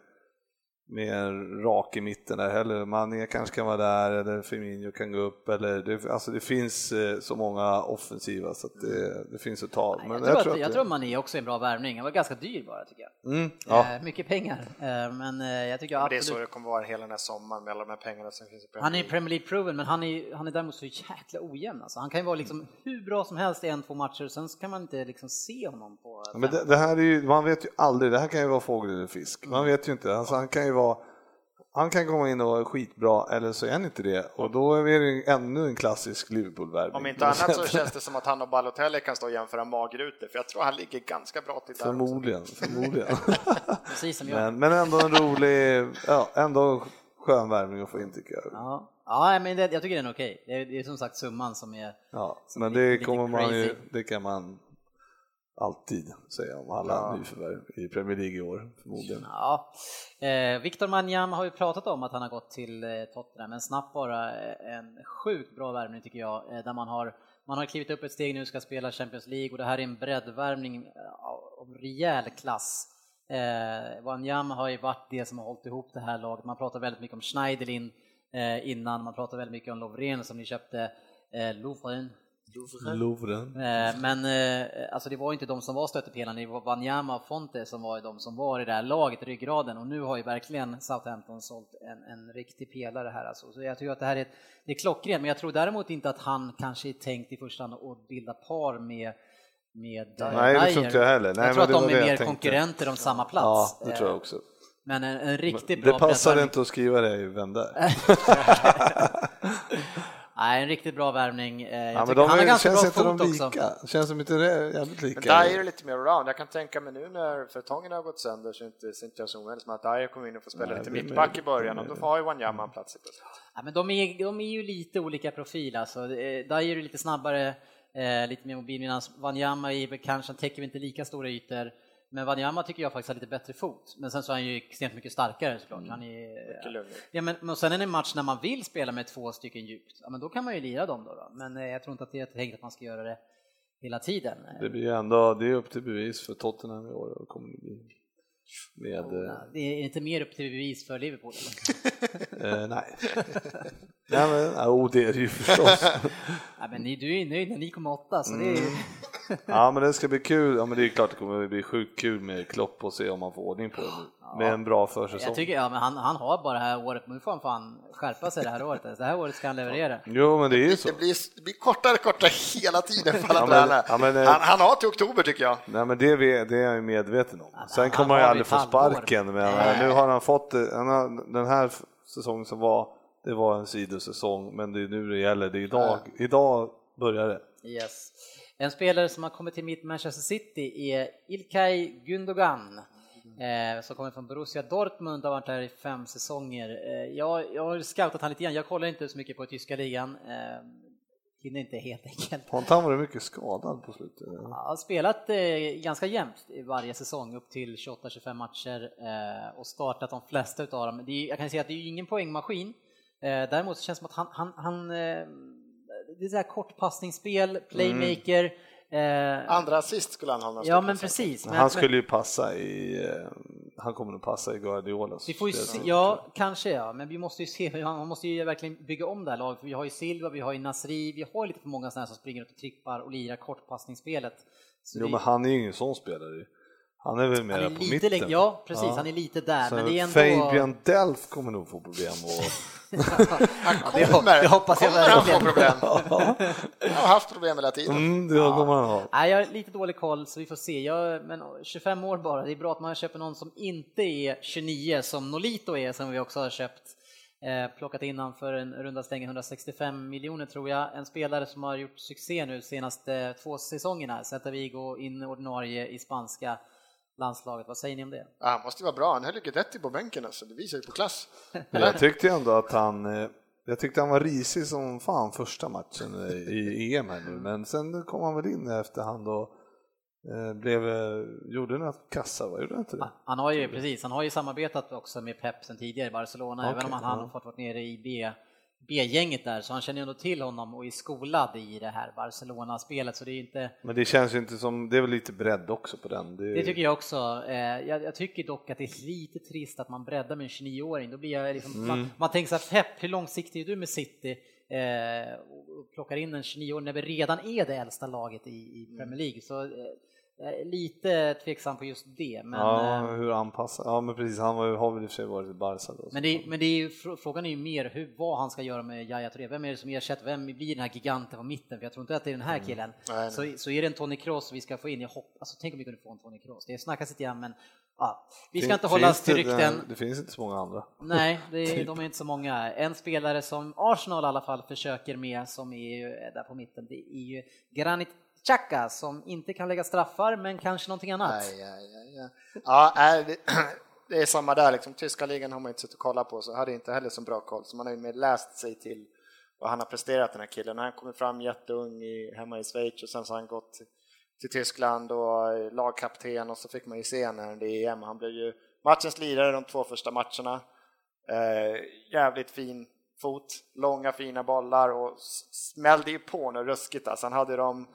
mer rak i mitten där heller. Mané kanske kan vara där eller Firmino kan gå upp eller det, alltså det finns eh, så många offensiva så att det, det finns att ta. Nej, Men jag, tror att, att jag tror att Mané också är en bra värvning. Han var ganska dyr bara tycker jag. Mm, ja. Eh, mycket pengar, eh, men jag tycker Men det är så absolut... det kommer vara hela den här sommaren med alla de här pengarna som finns i Premier Han är League. Premier League proven, men han är, han är däremot så jäkla ojämn. Alltså, han kan ju vara liksom hur bra som helst i en, två matcher, sen kan man inte liksom se honom på... Ja, Men det, det här är ju, man vet ju aldrig, det här kan ju vara fågel eller fisk. Man vet ju inte, alltså han kan ju vara han kan komma in och vara skitbra eller så är han inte det och då är det ännu en klassisk Liverpool-värvning. Om inte annat så känns det som att han och Balotelli kan stå och jämföra magrutor, för jag tror han ligger ganska bra till där. också. Förmodligen, förmodligen. Precis som jag. men, men ändå en rolig, ja, ändå skön värvning att få in tycker jag. Ja, ja men det, jag tycker den är okej. Det, är- det är som sagt summan som är... Ja, Som men det kommer man ju, det kan man alltid säga om alla Ja. nyförvärv i Premier League i år förmodligen. Ja. Eh, Victor Manjam har ju pratat om att han har gått till eh, Tottenham, men snabbt bara eh, en sjukt bra värvning tycker jag, eh, där man har man har klivit upp ett steg nu, ska spela Champions League och det här är en breddvärvning av rejäl klass. Eh, Wanyama har ju varit det som har hållit ihop det här laget. Man pratar väldigt mycket om Schneiderlin eh, innan, man pratar väldigt mycket om Lovren som ni köpte, eh, Lovren, Lovren. Eh, Men eh, alltså det var ju inte de som var stöttepelaren, det var Wanyama och Fonte som var de som var i det här laget, ryggraden och nu har ju verkligen Southampton sålt en, en riktig pelare här alltså. Så jag tror att det här är, det är klockrent, men jag tror däremot inte att han kanske är tänkt i första hand att bilda par med med eh, Nej, det tror inte jag heller. Nej, jag tror att de är mer konkurrenter om samma Ja, plats. det tror jag också. Men en, en riktigt bra Det passade inte att skriva det i där. Nej, en riktigt bra värvning. Eh, Jag Ja, men de han har ganska känns bra inte de fot lika? också. Känns de inte det jävligt Men lika? Dyer är lite mer around. Jag kan tänka mig nu när Fertongen har gått sönder så är inte så inte jag så omöjligt som att Dyer kommer in och får spela Nej, lite mittback i början och då har ju Wanyama en plats i plötsligt. Ja, men de, är, de är ju lite olika profil alltså. Eh, Dyer är lite snabbare, eh, lite mer mobil, medan Wanyama är kanske, täcker inte lika stora ytor. Men Wanyama tycker jag faktiskt har lite bättre fot. Men sen så är han ju extremt mycket starkare såklart. Han är, Mycket lugnare. ja, men, men sen är det en match när man vill spela med två stycken djupt, ja, men då kan man ju lira dem då. då. Men eh, jag tror inte att det är tänkt att man ska göra det hela tiden. Det blir ju ändå, det är upp till bevis för Tottenham i år. och kommer det bli. Med, eh, Det är inte mer upp till bevis för Liverpool. Eller? eh, nej. nej men, ja, oh, det är det ju förstås. Ja, men ni, du är nöjd när ni kom åtta, så det är Mm. Ja men det ska bli kul, ja men det är klart det kommer bli sjukt kul med Klopp och se om man får ordning på det nu. Med en bra försäsong. Jag tycker, ja men han, han har bara det här året, nu får han fan skärpa sig det här året. Det här året ska han leverera. Jo men det är ju så. Det blir, det blir kortare och kortare hela tiden för alla Ja, men- ja, men, eh, han, han har till oktober tycker jag. Nej men det, är- det är jag ju medveten om. men Sen kommer han ju aldrig få sparken men Nej. nu har han fått det. Han har, den här säsongen som var, det var en sidosäsong men det är nu det gäller. Det är idag, idag börjar det. Yes. En spelare som har kommit till mitt Manchester City är Ilkay Gündogan. Eh, som kommer från Borussia Dortmund har varit där i fem säsonger. Eh, jag, jag har scoutat han lite grann, jag kollar inte så mycket på tyska ligan. Eh, hinner inte helt enkelt. Har inte han varit mycket skadad på slutet? Jag har spelat eh, ganska jämnt i varje säsong upp till 28-25 matcher eh, och startat de flesta utav dem. Är, jag kan säga att det är ingen poängmaskin. Eh, däremot så känns det som att han, han, han eh, det är så här kortpassningsspel, playmaker. Eh, Andra assist skulle han ha. ja men precis. Men, han skulle ju passa i, eh, han kommer nog passa i Guardiolas vi får ju se, ja, kanske ja, men vi måste ju se, man måste ju verkligen bygga om det här laget. För vi har ju Silva, vi har ju Nasri, vi har lite för många sådana här som springer ut och trippar och lirar kortpassningsspelet. Så Jo det- men han är ju ingen sån spelare. Han är väl är på lite mitten. ja precis, Ja. han är lite där, Så men det är ändå... Fabian Delf kommer nog få problem och Han kommer, det hoppas jag kommer han få problem. Han har haft problem hela tiden. mm, det kommer han ha. Nej, jag har lite dålig koll så vi får se. Jag, men 25 år bara, det är bra att man köper någon som inte är 29 som Nolito är som vi också har köpt. Eh, plockat in han för en runda slängen 165 miljoner tror jag. En spelare som har gjort succé nu senaste två säsongerna. Sätta Vigo in ordinarie i spanska landslaget. Vad säger ni om det? Ja, han måste ju vara bra, han höll ju Guidetti på bänken alltså, det visar ju på klass. Jag tyckte ändå att han, eh, jag tyckte han var risig som fan första matchen i EM här nu, men sen kom han väl in efterhand och eh, blev, eh, gjorde några kassar, vad gjorde han inte det? Han har ju precis, han har ju samarbetat också med Pep sen tidigare i Barcelona, Okej, även om han, han ja. har fått vara nere i B, B-gänget där, så han känner ju ändå till honom och är skolad i det här Barcelona-spelet, så det är inte Men det känns ju inte som, det är väl lite bredd också på den. Det, Det tycker jag också. Eh, Jag, jag tycker dock att det är lite trist att man breddar med en 29-åring. Då blir jag liksom, Mm. man, man tänker så här, Pep, hur långsiktig är du med City? Eh, och plockar in en 29-åring när vi redan är det äldsta laget i, i Premier League. Så eh, lite tveksam på just det. Men, ja, eh, hur anpassar, ja men precis, han var, har väl i och för sig varit i Barca då. men, det, men det är ju, frå- frågan är ju mer hur, vad han ska göra med Yahya Touré. Vem är det som ersätter? Vem blir den här giganten på mitten? För jag tror inte att det är den här killen. Nej, Så, så är det en Tony Kroos vi ska få in. Jag hopp, alltså, tänk om vi kunde få en Tony Kroos. Det snackas lite grann, men ja, vi ska Fin- inte hålla oss till det- rykten. Det finns inte så många andra. Nej, det är, de är inte så många. En spelare som Arsenal i alla fall försöker med, som är ju där på mitten, det är ju Granit Xhaka som inte kan lägga straffar, men kanske någonting annat. Ja, ja, ja. ja äh, det, det är samma där, liksom. tyska ligan har man inte suttit och kollat på, så hade inte heller så bra koll, så man har ju mer läst sig till vad han har presterat den här killen. Han kommer fram jätteung i, hemma i Schweiz och sen så har han gått till, till Tyskland och lagkapten och så fick man ju se när det är EM. Han blev ju matchens lirare de två första matcherna. Eh, jävligt fin fot, långa fina bollar och smällde ju på något ruskigt alltså. Han hade dem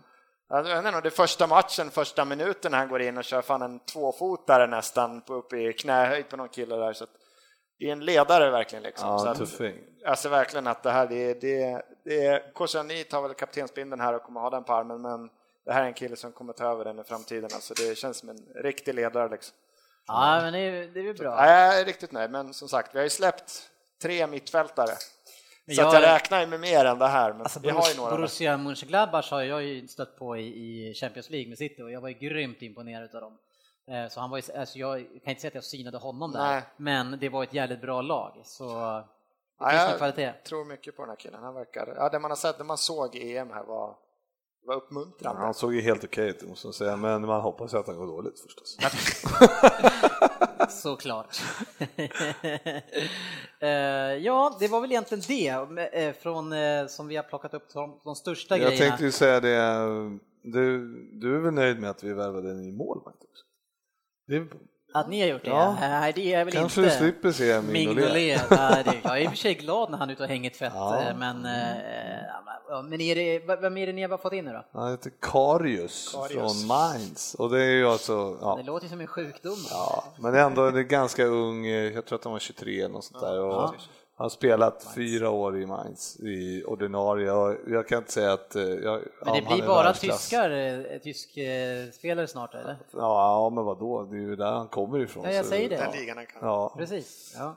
jag vet inte, det är första matchen, första minuten han går in och kör fan en tvåfotare nästan på, upp i knähöjd på någon kille där. Så att det är en ledare verkligen. Liksom. Ja, så att, tuffing. jag ser verkligen att det här, det, det, det Koscielny tar väl kaptensbindeln här och kommer ha den på armen, men det här är en kille som kommer ta över den i framtiden. Alltså det känns som en riktig ledare. Liksom. Ja, men det är, det är bra. Ja, jag är riktigt nöjd, men som sagt, vi har ju släppt tre mittfältare. Så jag- jag räknar ju med mer än det här, men Alltså, vi har ju några. Borussia Mönchengladbach har jag ju stött på i, i Champions League med City och jag var ju grymt imponerad av dem. Eh, Så han var ju, alltså jag kan inte säga att jag synade honom där, Nej. men det var ett jävligt bra lag. Så det Ja, finns jag kvalitet. tror mycket på den här killen. Han verkar, ja, det man har sett, det man såg i EM här var, var uppmuntrande. Han såg ju helt okej ut måste jag säga, men man hoppas ju att han går dåligt förstås. Såklart. Eh, ja, det var väl egentligen det eh, från, eh, som vi har plockat upp de, de största Jag grejerna. tänkte ju säga det, du, du är väl nöjd med att vi värvade en ny målvakt också? Det är, Att ni har gjort det? Ja. Nej, det är jag väl kanske inte. du slipper se Mignolet. Jag är i och för sig glad när han är ute och hänger tvätt, Ja. eh, men, eh, men är det, vem är det ni har fått in nu då? Han heter Karius, Karius. från Mainz och det är ju alltså, ja, Det låter ju som en sjukdom. ja, men ändå det är ganska ung, eh, jag tror att han var 23 eller något sånt där och Ja. har spelat fyra år i Mainz i ordinarie och jag kan inte säga att eh, jag, Men det blir bara tyskar, eh, tysk eh, spelare snart eller? Ja, ja, men vadå, det är ju där han kommer ifrån. Ja, jag så- säger det. Den ligan han kan. Ja. Precis. Ja.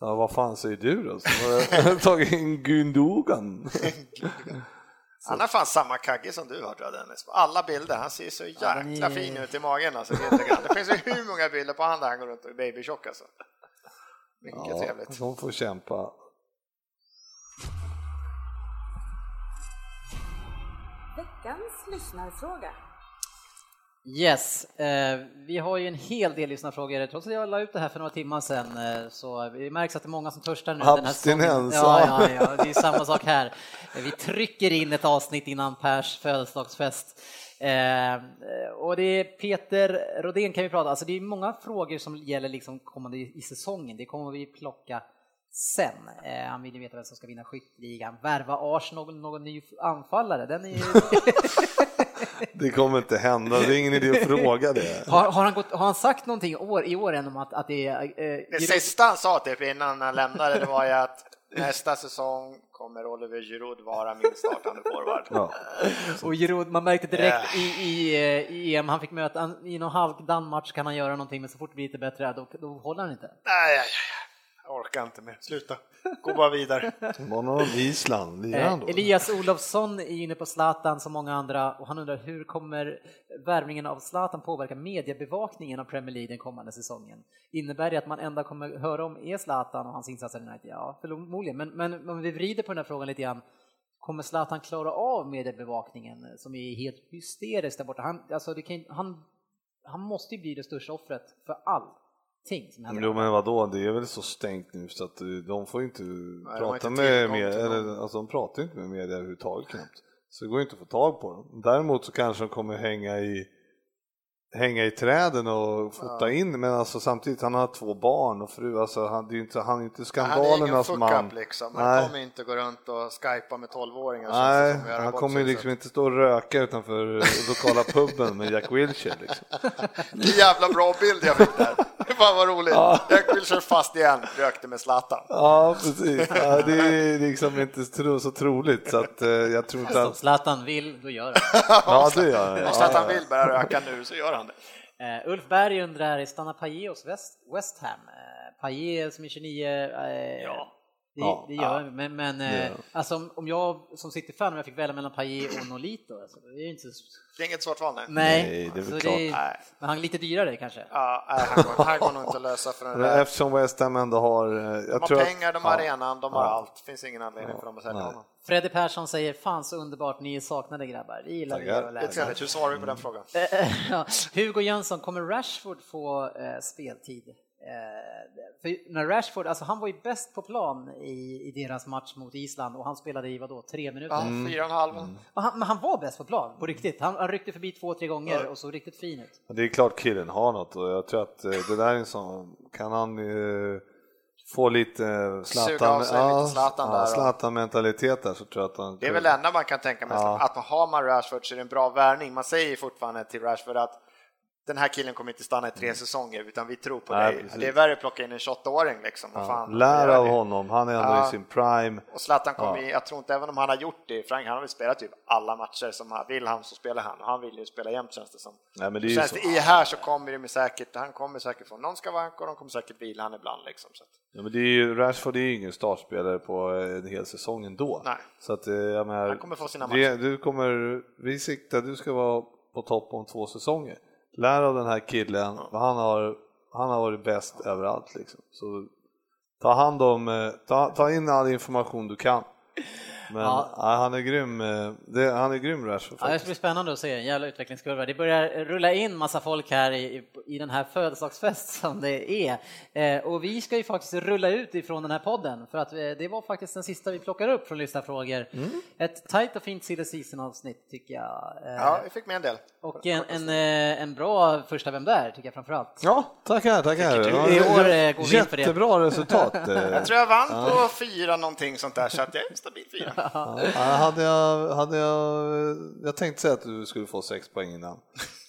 ja, vad fan säger du då? Som har tagit in Gundogan. Han har fan samma kagge som du har tror jag Dennis. På alla bilder, han ser så jäkla men ni- fin ut i magen alltså. Gundogan. Det finns ju hur många bilder på han där han går runt och är babytjock alltså. Mycket Ja, trevligt. de får kämpa. Veckans lyssnarfråga. Yes, eh, vi har ju en hel del lyssnarfrågor trots att jag la ut det här för några timmar sedan eh, så det märks att det är många som törstar nu. Abstinens, Ja, ja. ja, det är samma sak här. Vi trycker in ett avsnitt innan Pers födelsedagsfest. Eh, och det är Peter Rodén kan vi prata, alltså det är många frågor som gäller liksom kommande i, i säsongen, det kommer vi plocka sen. Eh, han vill ju veta vem som ska vinna skytteligan, värva Arsenal någon, någon ny anfallare, den är ju... Det kommer inte hända, det är ingen idé att fråga det. Har, har, han, gått, har han sagt någonting år, i år än om att, att det är... Eh, Det sista han sa typ innan han lämnade det var ju att nästa säsong kommer Oliver Giroud vara min startande forward. Ja. Och Giroud, man märkte direkt i, i, eh, i EM, han fick möta, i någon halvdan match kan han göra någonting, men så fort det blir lite bättre, då, då håller han inte. Nej, nej, nej, jag orkar inte mer. Sluta. Gå bara vidare. Någon Island, lirar Eh? Elias Olofsson är inne på Zlatan som många andra och han undrar hur kommer värvningen av Zlatan påverka mediebevakningen av Premier League den kommande säsongen? Innebär det att man enda kommer höra om är Zlatan och hans insatser i United? Ja, förmodligen, men, men om vi vrider på den här frågan lite grann, kommer Zlatan klara av mediebevakningen som är helt hysterisk där borta? Han, alltså det kan, han, han måste ju bli det största offret för allting som händer. Jo men vadå, det är väl så stängt nu så att eh, de får inte har prata inte med media, eller alltså de pratar inte med media överhuvudtaget knappt. Så det går inte att få tag på dem. Däremot så kanske de kommer hänga i hänga i träden och fota in men alltså samtidigt han har två barn och fru, alltså han, det är ju inte, han är inte Han är ingen skandalernas man. liksom. Han Nej. kommer inte gå runt och skypa med 12-åringar. Nej, han gått kommer ju liksom inte stå och röka utanför lokala puben med Jack Wilshere liksom. Vilken jävla bra bild jag fick där. Fan vad roligt. Jack Wilshere fast igen, rökte med Zlatan. Ja, precis. Ja, det är liksom inte så troligt så att eh, jag tror inte att... Zlatan vill, då gör han. Ja, det gör han. Om Zlatan vill börja röka nu så gör han det. Uh, Ulf Berg undrar, stannar Payet hos West, West Ham? Uh, Payet som är 29, eh, Ja. Det, Ja. det gör han. Men, men eh, gör han. alltså, om- om jag som City-fan, om jag fick välja mellan Payet och Nolito, alltså, det är ju inte så... Det är inget svårt val nu. Nej, Nej, det är väl så klart. Nej. Men han är lite dyrare kanske? Ja, nej, han, går, han går nog inte att lösa för den där. Eftersom West Ham ändå har... eh, Jag De har pengar, de har ja. arenan, de har Ja. allt. finns ingen anledning för dem att sälja honom. Freddy Persson säger, fan så underbart, ni är saknade grabbar. Det gillar vi Tackar. att Det är läsa. trevligt. Hur svarar vi på den frågan? Eh, ja. Hugo Jönsson, kommer Rashford få eh, speltid? Eh, för när Rashford, alltså han var ju bäst på plan i, i deras match mot Island och han spelade i vadå, tre minuter? Ja, Mm. fyra och en halv. Och han, men han var bäst på plan, på riktigt. Han, han ryckte förbi två, tre gånger och såg riktigt fin ut. Det är klart killen har något och jag tror att eh, det där är en sån... Kan han eh, få lite eh, av sig lite Zlatan där och- Zlatan-mentalitet där så tror jag att han... Det är väl det enda man kan tänka mig. Ja. Att har man Rashford så är det en bra värvning. Man säger fortfarande till Rashford att den här killen kommer inte stanna i tre säsonger utan vi tror på Nej, dig. precis. Det är värre att plocka in en 28-åring liksom. Ja, fan, lär av det. honom, han är ändå Ja. i sin prime. Och Zlatan kommer, Ja. jag tror inte, även om han har gjort det, Frank han har väl spelat typ alla matcher som han vill han så spelar han och han vill ju spela jämt känns det som. Nej, men det känns det i här så kommer det med säkert, han kommer säkert få någon skavank och de kommer säkert vila han ibland liksom. Så Ja, men det är ju, Rashford är ju ingen startspelare på en hel säsong ändå. Nej. Så att, eh, jag menar, Han kommer få sina det, matcher. du kommer, vi siktar, du ska vara på topp om två säsonger. Lär av den här killen, han har, han har varit bäst överallt liksom. Så ta hand om, eh, ta, ta in all information du kan. Men Ja. ja, han är grym, eh, det, han är grym Rashford Ja, det ska bli spännande att se, en jävla utvecklingskurva. Det börjar rulla in massa folk här i, i- den här födelsedagsfest som det är. Eh, och vi ska ju faktiskt rulla ut ifrån den här podden, för att eh, det var faktiskt den sista vi plockar upp från lyssnarfrågor. Ett tajt och fint silly season avsnitt tycker jag. Eh, ja, vi fick med en del. Och en, en, eh, en bra första Vem där tycker jag framförallt. Ja, tackar, tackar. Ja, I år, eh, går vi in för det. Jättebra resultat. Jag tror jag vann på fyra någonting sånt där så att jag är stabil fyra. Ja, hade jag, hade jag, jag tänkte säga att du skulle få sex poäng innan,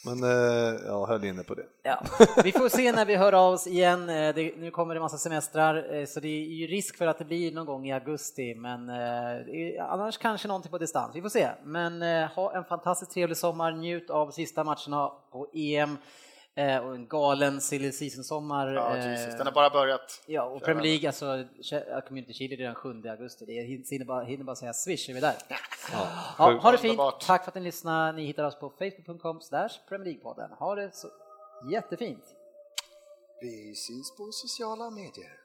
men eh, jag höll inne på det. Ja. Vi får se när vi hör av oss igen. Eh, det, nu kommer det massa semestrar, eh, så det är ju risk för att det blir någon gång i augusti, men eh, annars kanske någonting på distans. Vi får se. Men eh, ha en fantastiskt trevlig sommar, njut av sista matcherna på EM och en galen silly season-sommar. Ja, eh, Jesus, den har bara börjat. Ja, och Premier League, alltså Community Shield är den 7 augusti. Det hinner bara, hinner bara säga swish, är vi där? Ja, ha det fint, tack för att ni lyssnade. Ni hittar oss på facebook.com slash Premier League-podden. Ha det så jättefint! Vi syns på sociala medier.